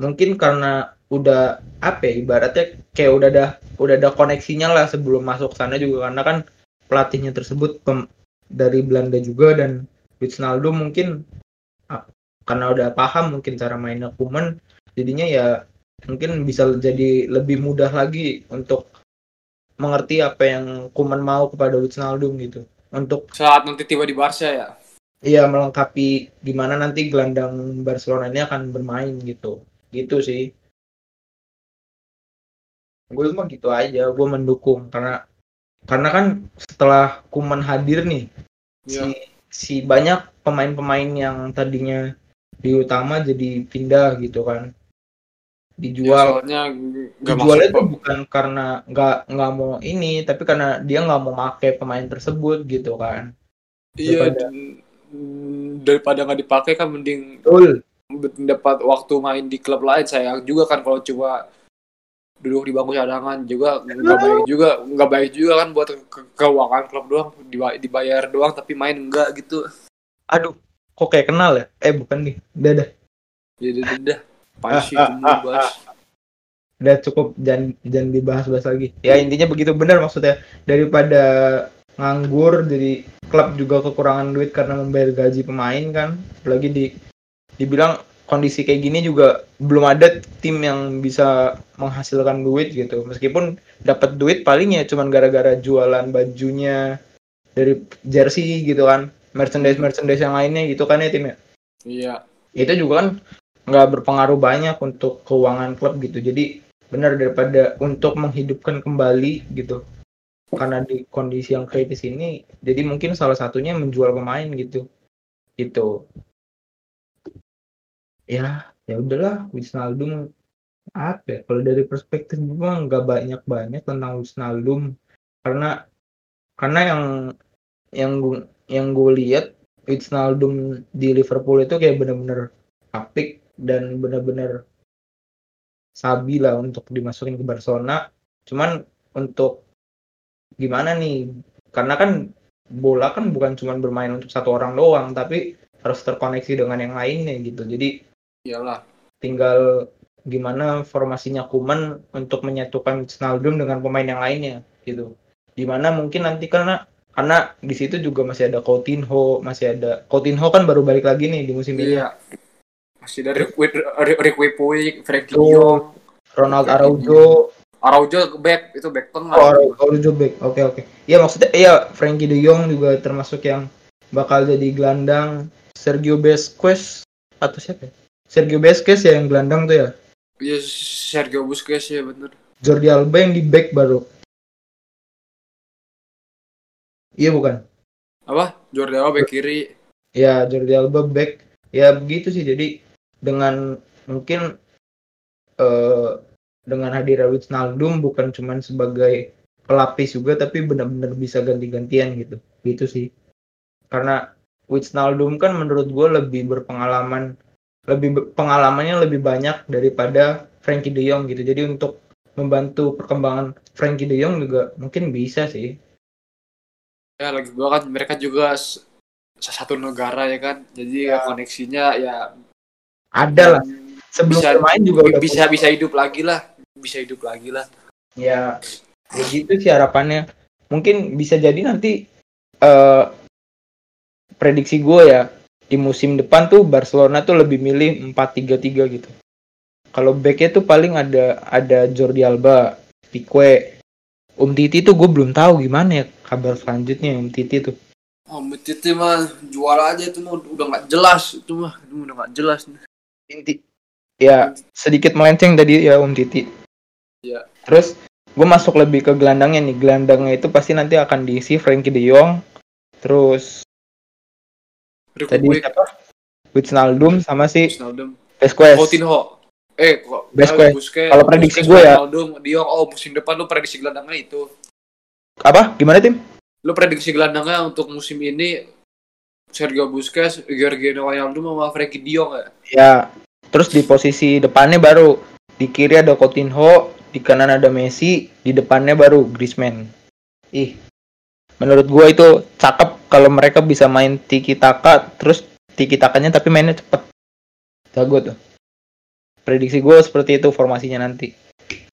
mungkin karena udah apa ya ibaratnya kayak udah ada udah ada koneksinya lah sebelum masuk sana juga karena kan pelatihnya tersebut pem, dari Belanda juga dan Wijnaldum mungkin karena udah paham mungkin cara mainnya Kuman jadinya ya mungkin bisa jadi lebih mudah lagi untuk mengerti apa yang Kuman mau kepada Wijnaldum gitu untuk Saat nanti tiba di Barca ya. Iya melengkapi gimana nanti gelandang Barcelona ini akan bermain gitu. Gitu sih. Gue mah gitu aja, gue mendukung karena karena kan setelah Kuman hadir nih Iya. si si banyak pemain-pemain yang tadinya di utama jadi pindah gitu kan. Ya, Dijual nggak dijualnya tuh bukan karena nggak nggak mau ini tapi karena dia nggak mau make pemain tersebut gitu kan. Iya, daripada- mm, daripada nggak dipakai kan mending Betul. dapat waktu main di klub lain sayang juga kan kalau coba duduk di bangku cadangan juga nggak baik juga nggak baik juga kan buat ke- keuangan klub doang diba- dibayar doang tapi main enggak gitu. Aduh, kok kayak kenal ya? Eh bukan nih, udah dah. jadi udah pasti gemuk bas. udah cukup jangan jangan dibahas-bahas lagi. Ya intinya begitu benar maksudnya. Daripada nganggur jadi klub juga kekurangan duit karena membayar gaji pemain kan. Apalagi di dibilang kondisi kayak gini juga belum ada tim yang bisa menghasilkan duit gitu. Meskipun dapat duit paling ya cuman gara-gara jualan bajunya dari jersey gitu kan merchandise merchandise yang lainnya gitu kan ya tim ya? Iya. Itu juga kan nggak berpengaruh banyak untuk keuangan klub gitu. Jadi benar daripada untuk menghidupkan kembali gitu. Karena di kondisi yang kritis ini jadi mungkin salah satunya menjual pemain gitu. Gitu ya ya udahlah Wijnaldum apa ya? Kalau dari perspektif gue nggak banyak banyak tentang Wijnaldum. Karena karena yang yang gue yang gue lihat Wijnaldum di Liverpool itu kayak bener-bener apik dan bener-bener sabi lah untuk dimasukin ke Barcelona. Cuman untuk gimana nih? Karena kan bola kan bukan cuma bermain untuk satu orang doang tapi harus terkoneksi dengan yang lainnya gitu. Jadi iyalah tinggal gimana formasinya Kuman untuk menyatukan Wijnaldum dengan pemain yang lainnya gitu. Di mana mungkin nanti karena karena di situ juga masih ada Coutinho, masih ada Coutinho kan baru balik lagi nih di musim ini. iya masih dari Rick Tuh. De Jong Ronald Araujo, Araujo back itu back tengah oh, Arau- Araujo back. Oke oke. Iya maksudnya iya Frankie De Jong juga termasuk yang bakal jadi gelandang Sergio Busquets atau siapa ya? Sergio Busquets ya yang gelandang tuh ya. iya Sergio Busquets ya bener Jordi Alba yang di back baru. Iya bukan? apa Jordi Alba back kiri Ya Jordi Alba back. Ya begitu sih. Jadi dengan mungkin eh dengan hadirnya Wijnaldum bukan cuman sebagai pelapis juga tapi benar-benar bisa ganti-gantian gitu. Gitu sih. Karena Wijnaldum kan menurut gue lebih berpengalaman lebih pengalamannya lebih banyak daripada Frankie De Jong gitu. Jadi untuk membantu perkembangan Frankie De Jong juga mungkin bisa sih. ya lagi gua kan mereka juga satu negara ya kan jadi ya. koneksinya ya Ada lah. Sebelum bisa bermain juga udah bisa bisa hidup lagi lah bisa hidup lagi lah ya begitu sih harapannya mungkin bisa jadi nanti eh prediksi gue ya di musim depan tuh Barcelona tuh lebih milih 4-3-3 gitu kalau backnya tuh paling ada ada Jordi Alba Pique Um Titi tuh gue belum tahu gimana ya kabar selanjutnya Um Titi tuh oh Titi mah jual aja itu mah udah nggak jelas itu mah itu udah nggak jelas inti ya sedikit melenceng tadi ya Om Titi. Iya. Terus gue masuk lebih ke gelandangnya nih. Gelandangnya itu pasti nanti akan diisi Frankie De Jong. Terus Rick tadi Puig siapa? Wijnaldum sama si Wijnaldum Vasquez. Coutinho eh kok Busquets. Busquets Kalau prediksi gua ya- Wijnaldum Dion oh musim depan lu prediksi gelandangnya itu Apa? Gimana tim? lu prediksi gelandangnya untuk musim ini Sergio Busquets, Giorgio Wijnaldum sama Frankie Jong ya? Ya. Terus di posisi depannya baru di kiri ada Coutinho, di kanan ada Messi, di depannya baru Griezmann. Ih. Menurut gue itu cakep kalau mereka bisa main tiki taka terus tiki takanya tapi mainnya cepet. Jago tuh. Prediksi gue seperti itu formasinya nanti.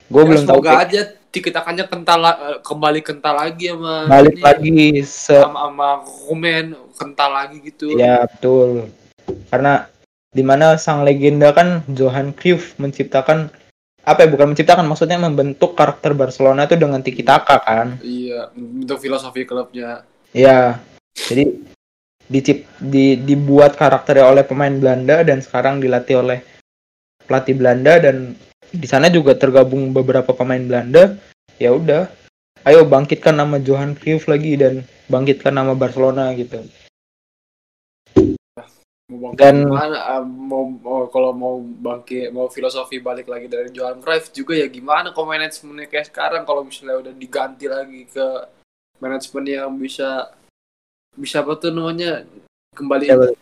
Gue Ya, belum tahu semoga aja tiki takanya kental eh, kembali kental lagi sama balik ini, lagi se sama sama komen kental lagi gitu. ya betul. Karena di mana sang legenda kan Johan Cruyff menciptakan apa ya bukan menciptakan maksudnya membentuk karakter Barcelona itu dengan tiki taka kan. Iya, untuk filosofi klubnya. ya jadi dicip di dibuat karakternya oleh pemain Belanda dan sekarang dilatih oleh pelatih Belanda dan di sana juga tergabung beberapa pemain Belanda. Ya udah ayo bangkitkan nama Johan Cruyff lagi dan bangkitkan nama Barcelona gitu. Dan-? Ah, mau, mau- kalau mau bangkit mau filosofi balik lagi dari Johan Cruyff juga ya gimana kok manajemennya kayak sekarang? Kalau misalnya udah diganti lagi ke manajemen yang bisa bisa apa tuh namanya? Kembali Ya, betul.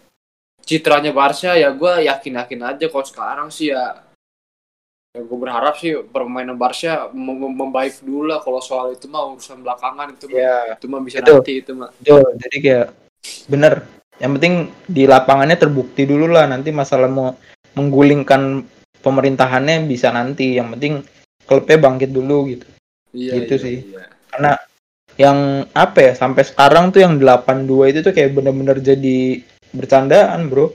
citranya Barca ya gue yakin yakin aja kalau sekarang sih ya. Ya gue berharap sih permainan Barca mem- mem- membaik dulu lah kalau soal itu mah urusan belakangan itu mah. Ya. Itu mah bisa Betul. nanti itu mah. Betul. Jadi kayak bener. Yang penting di lapangannya terbukti dulu lah. Nanti masalah mau menggulingkan pemerintahannya bisa nanti. Yang penting klubnya bangkit dulu gitu. Iya Gitu iya, sih. iya. karena yang apa ya sampai sekarang tuh yang 82 itu tuh kayak bener-bener jadi bercandaan bro.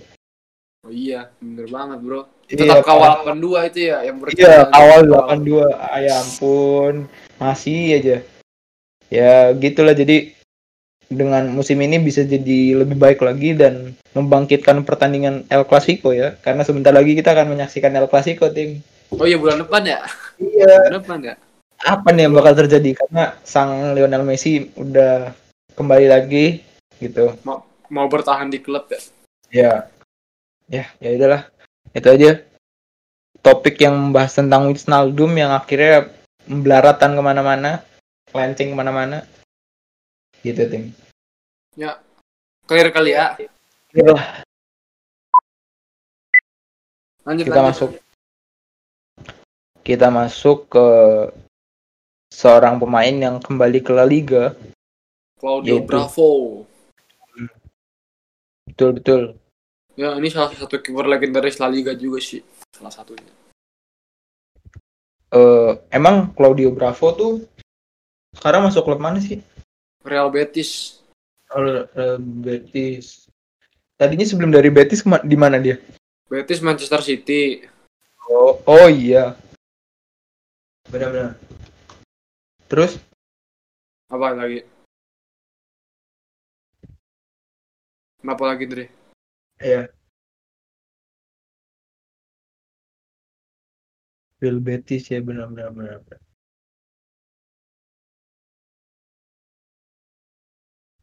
Oh iya, bener banget bro. Tetap Iya, kawal 82 itu ya yang berarti iya awal kawal. 82 ah, ya ampun. Masih aja. Ya gitulah. Jadi dengan musim ini bisa jadi lebih baik lagi dan membangkitkan pertandingan El Clasico ya. Karena sebentar lagi kita akan menyaksikan El Clasico tim. Oh iya bulan depan ya? iya. Bulan depan ya? Apa nih yang bakal terjadi? Karena sang Lionel Messi udah kembali lagi gitu. Mau bertahan di klub ya? ya. Ya ya udahlah. Itu aja. Topik yang membahas tentang Wijnaldum yang akhirnya belaratan ke mana-mana lenceng ke mana-mana. Gitu tim. Clear kali ya? Itulah, Lanjut kita lanjut. masuk. Kita masuk ke seorang pemain yang kembali ke La Liga Claudio Yaitu. Bravo. betul betul Ya ini salah satu kiper legendaris La Liga juga sih. Salah satunya. Eh, emang Claudio Bravo tuh sekarang masuk klub mana sih Real Betis. Oh, eh, Betis tadinya sebelum dari Betis di mana dia Betis Manchester City. Oh, oh iya. Benar-benar. Terus Apa lagi? Kenapa lagi Dre? ya. Real Betis ya benar-benar benar.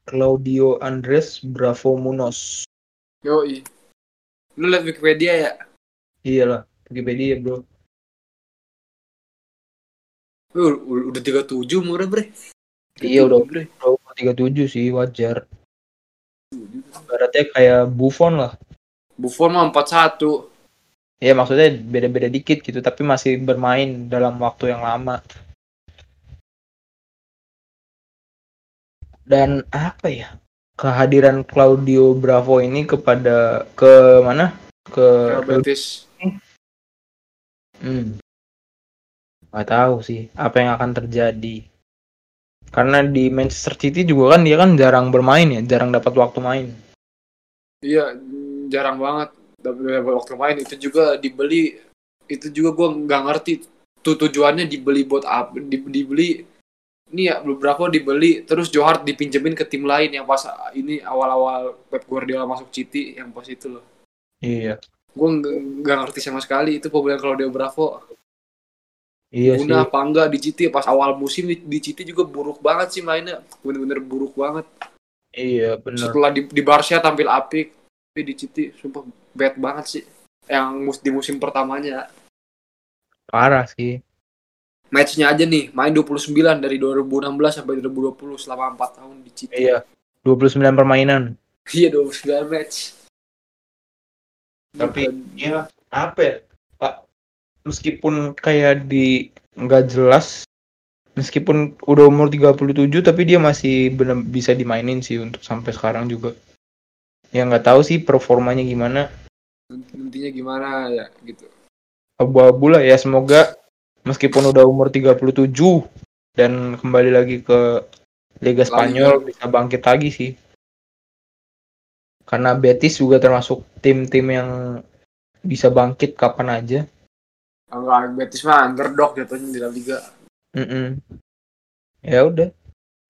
Claudio Andres Bravo Munoz. Yoi. Lu liat Wikipedia ya? Iyalah, Wikipedia bro. Lu u- udah 37 umurnya bre. Iya udah bre. Bro, 37 sih wajar. Baratnya kayak Buffon lah. Buffon mah 41. Ya maksudnya beda-beda dikit gitu, tapi masih bermain dalam waktu yang lama. Dan apa ya? Kehadiran Claudio Bravo ini kepada ke mana? Ke Real Betis. Hmm. Gak tahu sih apa yang akan terjadi. Karena di Manchester City juga kan dia kan jarang bermain ya, jarang dapat waktu main. Iya, jarang banget. Tapi waktu main itu juga dibeli itu juga gua nggak ngerti tuh tujuannya dibeli buat apa di, dibeli ini ya beberapa dibeli terus Johar dipinjemin ke tim lain yang pas ini awal-awal Pep Guardiola masuk City yang pas itu loh Iya. gue nggak ngerti sama sekali itu pembelian Claudio Bravo Iya sih. guna apa enggak di City pas awal musim di, di City juga buruk banget sih mainnya bener-bener buruk banget Iya, benar. setelah di, di Barca tampil apik tapi di City sumpah bad banget sih yang mus, di musim pertamanya Parah sih. matchnya aja nih main 29 dari 2016 sampai 2020 selama 4 tahun di City Iya. 29 permainan. iya 29 match Tapi Bukan- ya apa ya? Meskipun kayak di nggak jelas meskipun udah umur 37 tapi dia masih benar bisa dimainin sih untuk sampai sekarang juga. Ya nggak tahu sih performanya gimana. Nantinya gimana ya gitu. Abu-abu lah ya semoga meskipun udah umur 37 dan kembali lagi ke Liga Spanyol bisa bangkit lagi sih. Karena Betis juga termasuk tim-tim yang bisa bangkit kapan aja Enggak, Betis mah underdog jatuhnya di La Liga Mm -mm. Ya udah.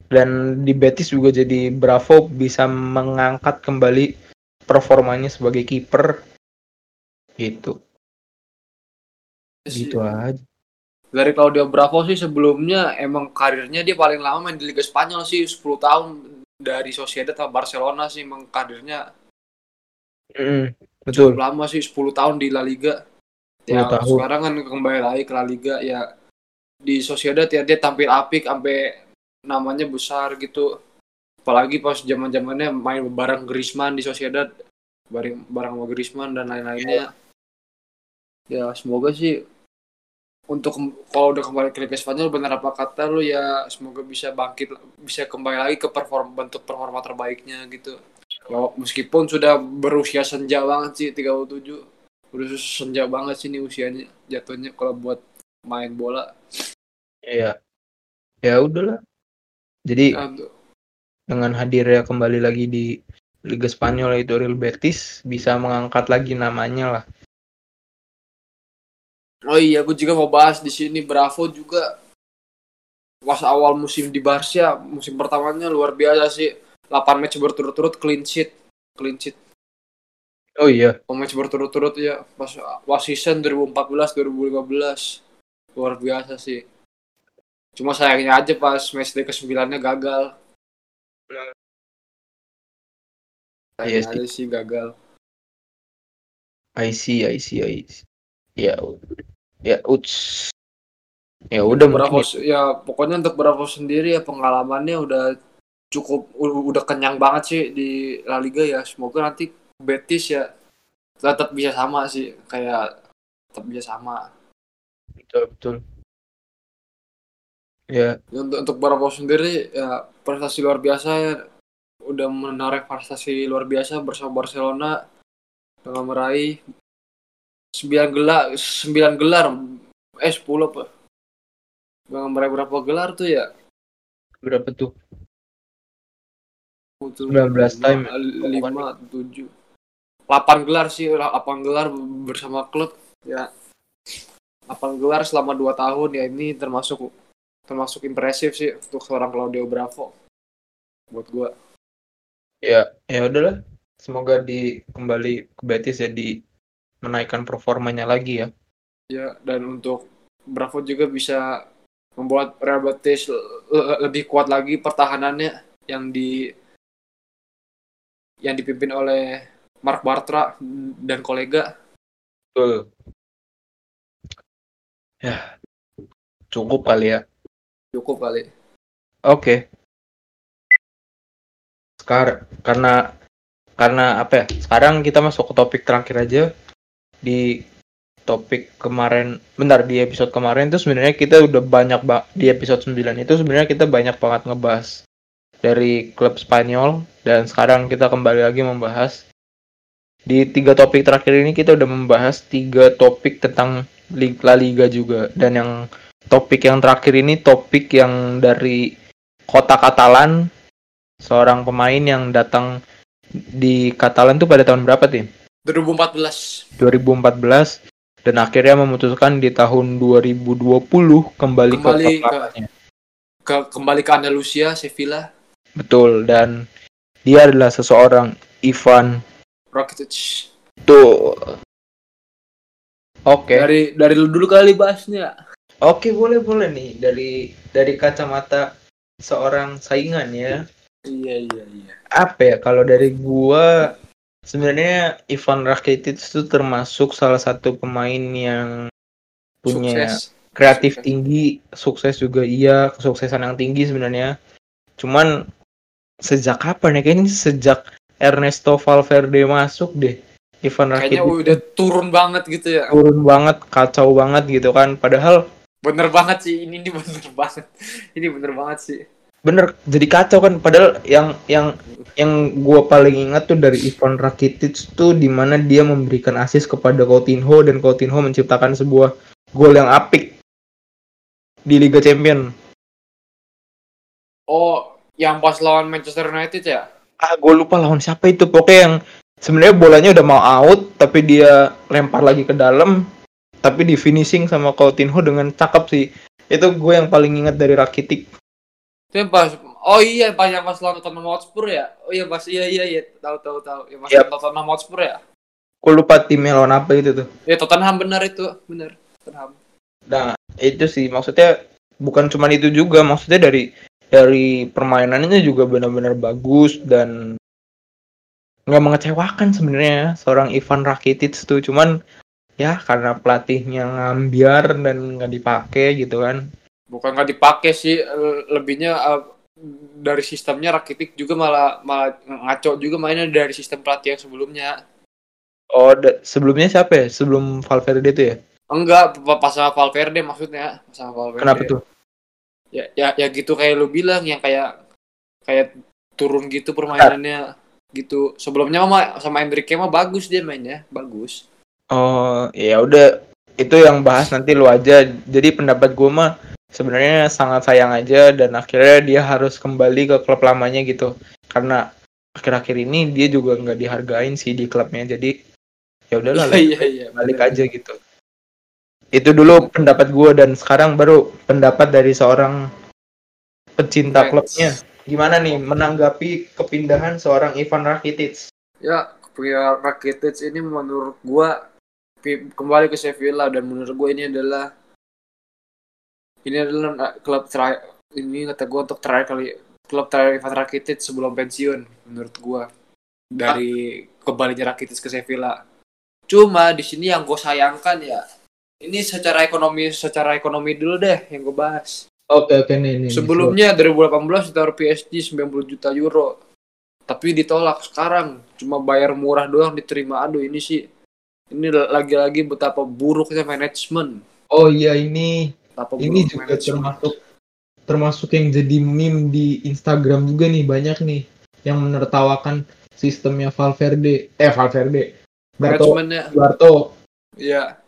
Dan di Betis juga jadi Bravo bisa mengangkat kembali performanya sebagai kiper. Gitu. Gitu aja. Dari Claudio Bravo sih sebelumnya emang karirnya dia paling lama main di Liga Spanyol sih 10 tahun dari Sociedad atau Barcelona sih emang karirnya mm, betul cukup lama sih 10 tahun di La Liga ya tahun. sekarang kan kembali lagi ke La Liga ya. Di Sociedad ya dia tampil apik sampai namanya besar gitu. Apalagi pas zaman zamannya main bareng Griezmann di Sociedad bareng bareng sama Griezmann dan lain-lainnya. Ya semoga sih untuk kalau udah kembali ke Liga Spanyol benar apa kata lu ya semoga bisa bangkit bisa kembali lagi ke perform bentuk performa terbaiknya gitu. Ya, meskipun sudah berusia senja banget sih 37 udah senja banget sih ini usianya jatuhnya kalau buat main bola Iya. Ya udahlah. Jadi Aduh. dengan hadirnya kembali lagi di Liga Spanyol itu Real Betis bisa mengangkat lagi namanya lah. Oh iya, aku juga mau bahas di sini Bravo juga pas awal musim di Barca, musim pertamanya luar biasa sih. 8 match berturut-turut clean sheet, clean sheet. Oh iya. match berturut-turut ya pas was season 2014 2015. Luar biasa sih. Cuma sayangnya aja pas match day ke-9-nya gagal. Iya sih. sih gagal. I see, I see, I see. Ya, ya, uts. Ya udah berapa ya pokoknya untuk berapa sendiri ya pengalamannya udah cukup udah kenyang banget sih di La Liga ya. Semoga nanti Betis ya tetap bisa sama sih kayak tetap bisa sama. Betul, betul. Ya. Untuk untuk Barapau sendiri ya prestasi luar biasa ya. Udah menarik prestasi luar biasa bersama Barcelona dengan meraih 9 gelar 9 gelar eh 10 apa dengan meraih berapa gelar tuh ya? Berapa tuh? 19 time. 5 7 8 gelar sih 8 gelar bersama klub. Ya 8 gelar selama 2 tahun. Ya ini termasuk termasuk impresif sih untuk seorang Claudio Bravo. Buat gue ya ya udahlah. Semoga di kembali ke Betis jadi menaikkan performanya lagi ya. Ya dan untuk Bravo juga bisa membuat Real Betis lebih kuat lagi pertahanannya yang di yang dipimpin oleh Mark Bartra dan kolega. Betul. Ya, cukup kali ya cukup kali oke okay. sekarang karena karena apa ya sekarang kita masuk ke topik terakhir aja di topik kemarin benar di episode kemarin itu sebenarnya kita udah banyak ba di episode 9 itu sebenarnya kita banyak banget ngebahas dari klub Spanyol dan sekarang kita kembali lagi membahas di tiga topik terakhir ini kita udah membahas tiga topik tentang La Liga juga dan yang topik yang terakhir ini topik yang dari kota Katalan seorang pemain yang datang di Katalan tuh pada tahun berapa tim? 2014. 2014 dan akhirnya memutuskan di tahun 2020 kembali, kembali ke, ke ke kembali ke Andalusia, Sevilla. Betul dan dia adalah seseorang Ivan Rakitic. Tuh. Oke. Okay. Dari dari dulu kali bahasnya. Oke boleh boleh nih dari dari kacamata seorang saingan ya. Iya iya iya. Apa ya kalau dari gua sebenarnya Ivan Rakitic itu termasuk salah satu pemain yang punya sukses. kreatif sukses. tinggi, sukses juga iya, kesuksesan yang tinggi sebenarnya. Cuman sejak kapan ya kayaknya sejak Ernesto Valverde masuk deh. Ivan Rakitic kayaknya udah turun banget gitu ya. Turun banget, kacau banget gitu kan. Padahal bener banget sih ini ini bener banget ini bener banget sih bener jadi kacau kan padahal yang yang yang gue paling ingat tuh dari Ivan Rakitic tuh di mana dia memberikan assist kepada Coutinho dan Coutinho menciptakan sebuah gol yang apik di Liga Champion oh yang pas lawan Manchester United ya ah gue lupa lawan siapa itu. Pokoknya yang sebenarnya bolanya udah mau out tapi dia lempar lagi ke dalam tapi di finishing sama Coutinho dengan cakep sih. Itu gue yang paling ingat dari Rakitic. Itu yang pas oh iya pas yang pas lawan Tottenham Hotspur ya? Oh iya pas iya iya iya tahu tahu tahu. Yang pas Yap. lawan Tottenham Hotspur ya? Gue lupa timnya lawan apa itu tuh. Ya Tottenham benar itu benar Tottenham. Nah, itu sih maksudnya bukan cuma itu juga, maksudnya dari dari permainannya juga benar-benar bagus dan nggak mengecewakan sebenarnya seorang Ivan Rakitic tuh cuman ya karena pelatihnya ngambiar dan nggak dipakai gitu kan. bukan nggak dipakai sih lebihnya eh, dari sistemnya Rakitic juga malah malah ngaco juga mainnya dari sistem pelatih yang sebelumnya Oh, sebelumnya siapa ya? Sebelum Valverde itu ya? enggak pa- pas sama Valverde maksudnya pas sama Valverde Kenapa tuh? Ya ya ya gitu kayak lu bilang yang kayak kayak turun gitu permainannya gitu sebelumnya mah sama Enrique mah bagus dia mainnya bagus Oh, ya udah itu yang bahas nanti lu aja. Jadi pendapat gue mah sebenarnya sangat sayang aja dan akhirnya dia harus kembali ke klub lamanya gitu. Karena akhir-akhir ini dia juga nggak dihargain sih di klubnya. Jadi ya udahlah lah, iya iya balik bener. aja gitu. Itu dulu pendapat gue dan sekarang baru pendapat dari seorang pecinta Fans. klubnya. Gimana nih menanggapi kepindahan seorang Ivan Rakitic? ya punya Rakitic ini menurut gua pi- kembali ke Sevilla dan menurut gua ini adalah ini adalah na- klub terakhir ini kata gua untuk terakhir kali klub terakhir Ivan Rakitic sebelum pensiun menurut gua dari kembalinya Rakitic ke Sevilla cuma di sini yang gue sayangkan ya ini secara ekonomi secara ekonomi dulu deh yang gue bahas Oke oke nih nih. nih, Sebelumnya 2018 ditaruh PSG 90 juta euro. Tapi ditolak sekarang cuma bayar murah doang diterima. Aduh ini sih ini lagi-lagi betapa buruknya manajemen. Oh iya ini Betapa ini juga manajemen. termasuk termasuk yang jadi meme di Instagram juga nih banyak nih yang menertawakan sistemnya Valverde eh Valverde Barto manajemennya. Barto Iya.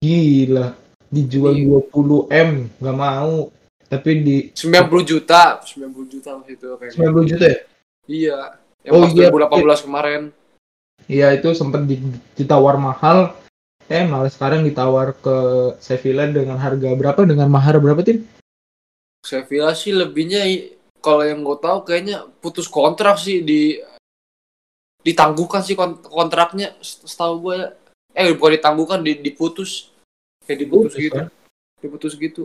Gila dijual Iya. 20 m nggak mau tapi di 90 juta, 90 juta waktu itu kayaknya. 90 juta ya Iya. Yang Oh, pas iya. 2018 kemarin. iya itu sempat di- ditawar mahal eh malah sekarang ditawar ke Sevilla dengan harga berapa dengan mahar berapa tim Sevilla sih lebihnya kalau yang gue tahu kayaknya putus kontrak sih di ditangguhkan sih kont- kontraknya set- setahu gue ya. Eh bukan ditangguhkan di, diputus. Kayak diputus Putus, gitu. kan? Diputus gitu.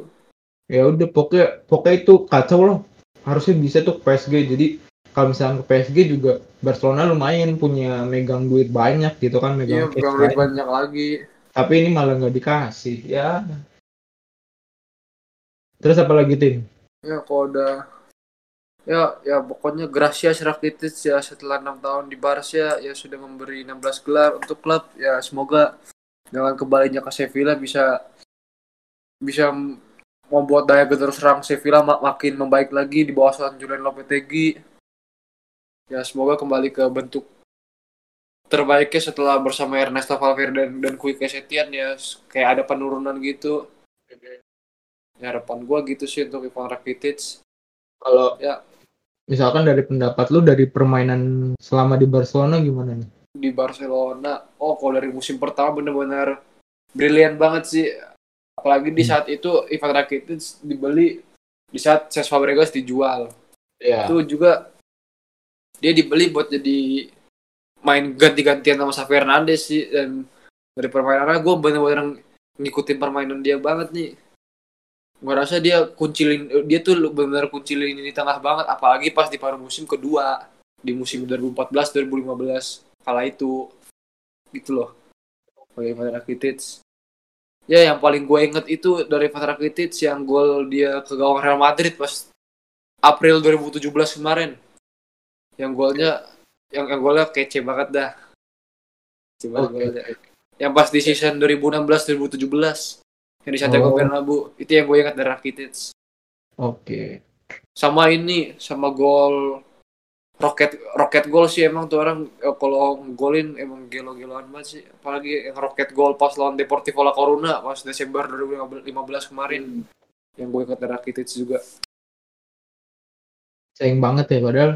ya udah pokoknya pokoknya itu kacau loh harusnya bisa tuh ke PSG jadi kalau misalnya ke PSG juga Barcelona lumayan punya megang duit banyak gitu kan Iya, megang cash bukan banyak. lagi. tapi ini malah nggak dikasih ya terus apa lagi tim Ya kalau udah ya ya pokoknya Gracias Rakitic ya setelah enam tahun di Barca ya sudah memberi 16 gelar untuk klub ya semoga dengan kembalinya ke Sevilla bisa bisa membuat daya gedor serang Sevilla mak- makin membaik lagi di bawah asuhan Julian Lopetegui. Ya semoga kembali ke bentuk terbaiknya setelah bersama Ernesto Valverde dan, dan Quique Setien ya kayak ada penurunan gitu. Ya harapan gua gitu sih untuk Ivan Rakitic. Kalau Ya. misalkan dari pendapat lu dari permainan selama di Barcelona gimana nih di Barcelona. Oh, kalau dari musim pertama bener-bener brilian banget sih. Apalagi di Hmm. saat itu Ivan Rakitic dibeli di saat Cesc Fabregas dijual. ya Itu juga dia dibeli buat jadi main ganti-gantian sama Xavi Hernandez sih dan dari permainannya gue bener-bener ngikutin permainan dia banget nih. Gue rasa dia kuncilin dia tuh bener-bener kuncilin ini tengah banget apalagi pas di paruh musim kedua di musim 2014 2015 kala itu gitu loh dari Ivan Rakitic ya yang paling gue inget itu dari Ivan Rakitic yang gol dia ke gawang Real Madrid pas April 2017 kemarin yang golnya yang, yang golnya kece banget dah Kece banget Oke. golnya. yang pas di season 2016 2017 yang di Santiago Oh. Bernabeu itu yang gue ingat dari Rakitic Oke. sama ini sama gol roket roket gol sih emang tuh orang eh, kalau golin emang gelo-geloan banget sih. Apalagi yang roket gol pas lawan Deportivo La Coruna pas Desember 2015 kemarin. Yang gue ingat dari Rakitic juga. Sayang banget ya padahal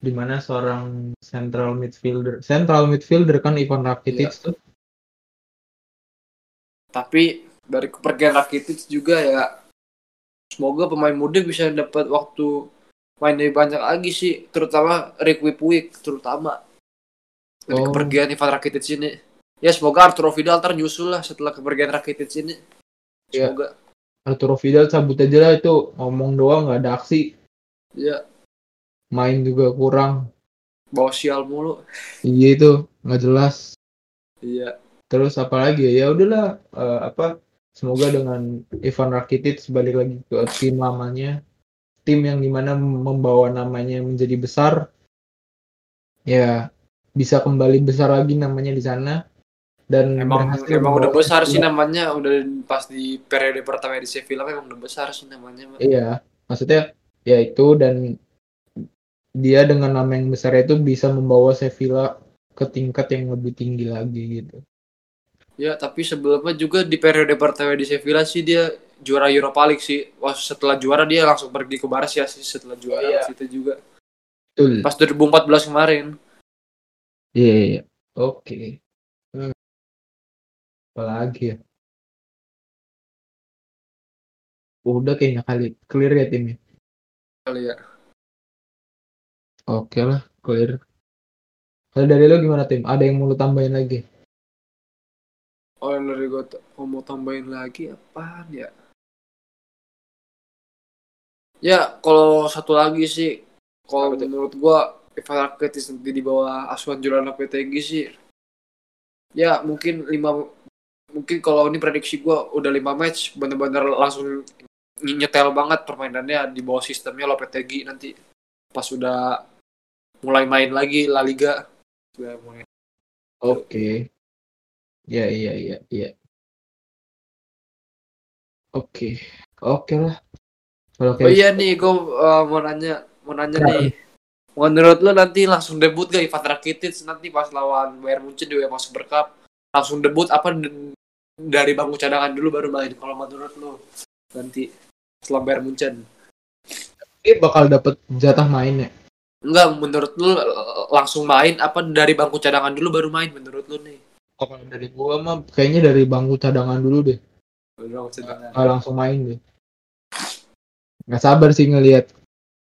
di mana seorang central midfielder central midfielder kan Ivan Rakitic Iya. tuh. Tapi dari kepergian Rakitic juga ya semoga pemain muda bisa dapat waktu main lebih banyak lagi sih terutama Rick Wipwik terutama. Dari Oh. kepergian Ivan Rakitic ini. Ya semoga Arturo Vidal ntar nyusul lah setelah kepergian Rakitic ini. Iya. semoga. Arturo Vidal cabut aja lah itu ngomong doang nggak ada aksi. Ya. Main juga kurang. Bawa sial mulu. Iya itu nggak jelas. Iya. Terus apalagi ya? Ya udahlah eh, apa semoga dengan Ivan Rakitic balik lagi ke tim lamanya tim yang di mana membawa namanya menjadi besar ya bisa kembali besar lagi namanya di sana. Dan emang emang udah besar sih namanya udah pas di periode pertama di Sevilla memang udah besar sih namanya iya maksudnya ya itu dan dia dengan nama yang besar itu bisa membawa Sevilla ke tingkat yang lebih tinggi lagi gitu Ya, tapi sebelumnya juga di periode pertama di Sevilla sih dia juara Europa League sih. Wah, setelah juara dia langsung pergi ke Barca sih setelah juara Iya. itu juga. betul Pas 2014 kemarin. Iya, iya, iya. Oke. Hmm. Apalagi ya? Udah kayaknya kali clear ya timnya. Kali ya. Oke lah, clear. Kalau dari lo gimana tim? Ada yang mau lo tambahin lagi? Oh, yang dari gue oh, mau tambahin lagi apaan ya? Ya, kalau satu lagi sih, kalau menurut gua Ivan Rakitic nanti di bawah asuhan Julian Lopetegui sih. Ya, mungkin lima mungkin kalau ini prediksi gua udah lima match bener-bener langsung ny- nyetel banget permainannya di bawah sistemnya Lopetegui nanti pas udah mulai main lagi La Liga. Sudah mulai. Oke. Ya, iya, iya, iya. Oke. Oke lah. Kalau Oh kayak iya nih, gue mau nanya, mau nanya Kenapa? nih. Menurut lo nanti langsung debut gak Ivan Rakitic nanti pas lawan Bayern Munchen di UEFA Super Cup? Langsung debut apa dari bangku cadangan dulu baru main? Kalau menurut lo nanti setelah Bayern Munchen? dia bakal dapet jatah main ya. Enggak, menurut lo langsung main apa dari bangku cadangan dulu baru main menurut lo nih? Oh, Kalau dari gua mah kayaknya dari bangku cadangan dulu deh. Bangku cadangan. Nggak langsung main deh. Nggak sabar sih ngelihat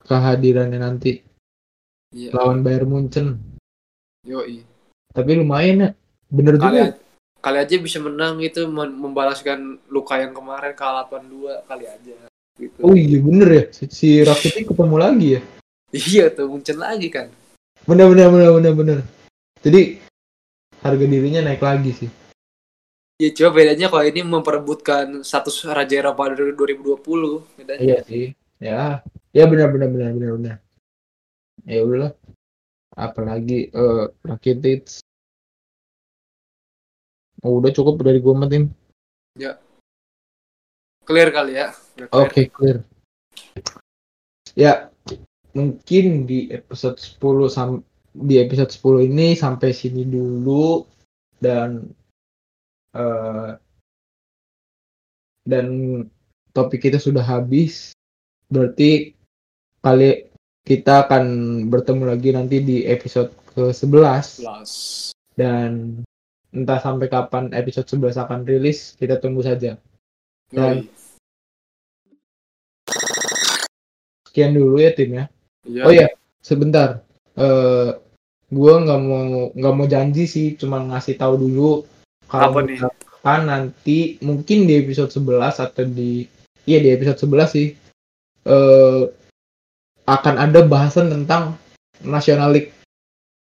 kehadirannya nanti Iya, lawan Bayern Munchen. yoi. Tapi lumayan ya. Bener Kali, juga. kali aja bisa menang itu membalaskan luka yang kemarin kalah 8-2 kali aja. Gitu. Oh iya bener ya. Si, si Rakitic ketemu lagi ya. Iya tuh Munchen lagi kan. Bener bener bener bener bener. Jadi harga dirinya naik lagi sih. Ya coba bedanya kalau ini memperebutkan status Raja Eropa dari 2020 bedanya. Iya sih. Ya. Ya benar benar benar benar benar. Ya udahlah. Apalagi eh Rakitic. Oh, udah cukup dari gua mah tim. Clear kali ya. Oke, clear. Ya, mungkin di episode 10 sam di episode 10 ini sampai sini dulu dan eh dan topik kita sudah habis. Berarti kali kita akan bertemu lagi nanti di episode ke-11 Plus. dan entah sampai kapan episode 11 akan rilis, kita tunggu saja. Dan-. Sekian dulu ya tim ya. Iya. Oh iya, sebentar. Eh gue nggak mau nggak mau janji sih, cuma ngasih tahu dulu kalau nih? misalkan nanti mungkin di episode 11 atau di iya di episode 11 sih eh akan ada bahasan tentang National League.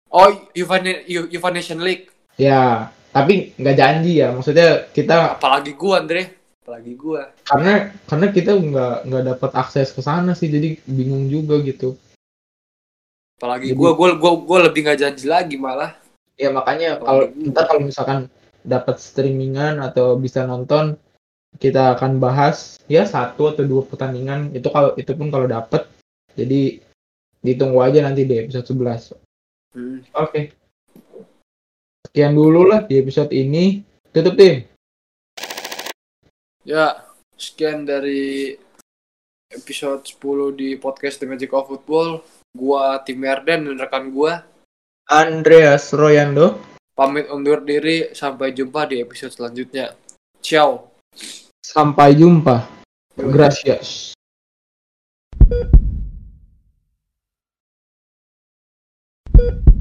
Oh, UEFA Nation League. Ya, tapi nggak janji ya. Maksudnya kita Apalagi gua, Andre. Apalagi gua. karena karena kita nggak nggak dapat akses ke sana sih, jadi bingung juga gitu. Apalagi gua, gua, gua, gua lebih nggak janji lagi malah. Ya makanya Kalau ntar kalau misalkan dapat streamingan atau bisa nonton kita akan bahas ya satu atau dua pertandingan. Itu kalau itu pun kalau dapet. Jadi ditunggu aja nanti di episode 11 Hmm. oke. Sekian dulu lah di episode ini. Tutup tim. Ya, sekian dari episode 10 di podcast The Magic of Football. Gua Tim Erden dan rekan gua. Andreas Royando. Pamit undur diri sampai jumpa di episode selanjutnya. Ciao. sampai jumpa. Gracias. Thank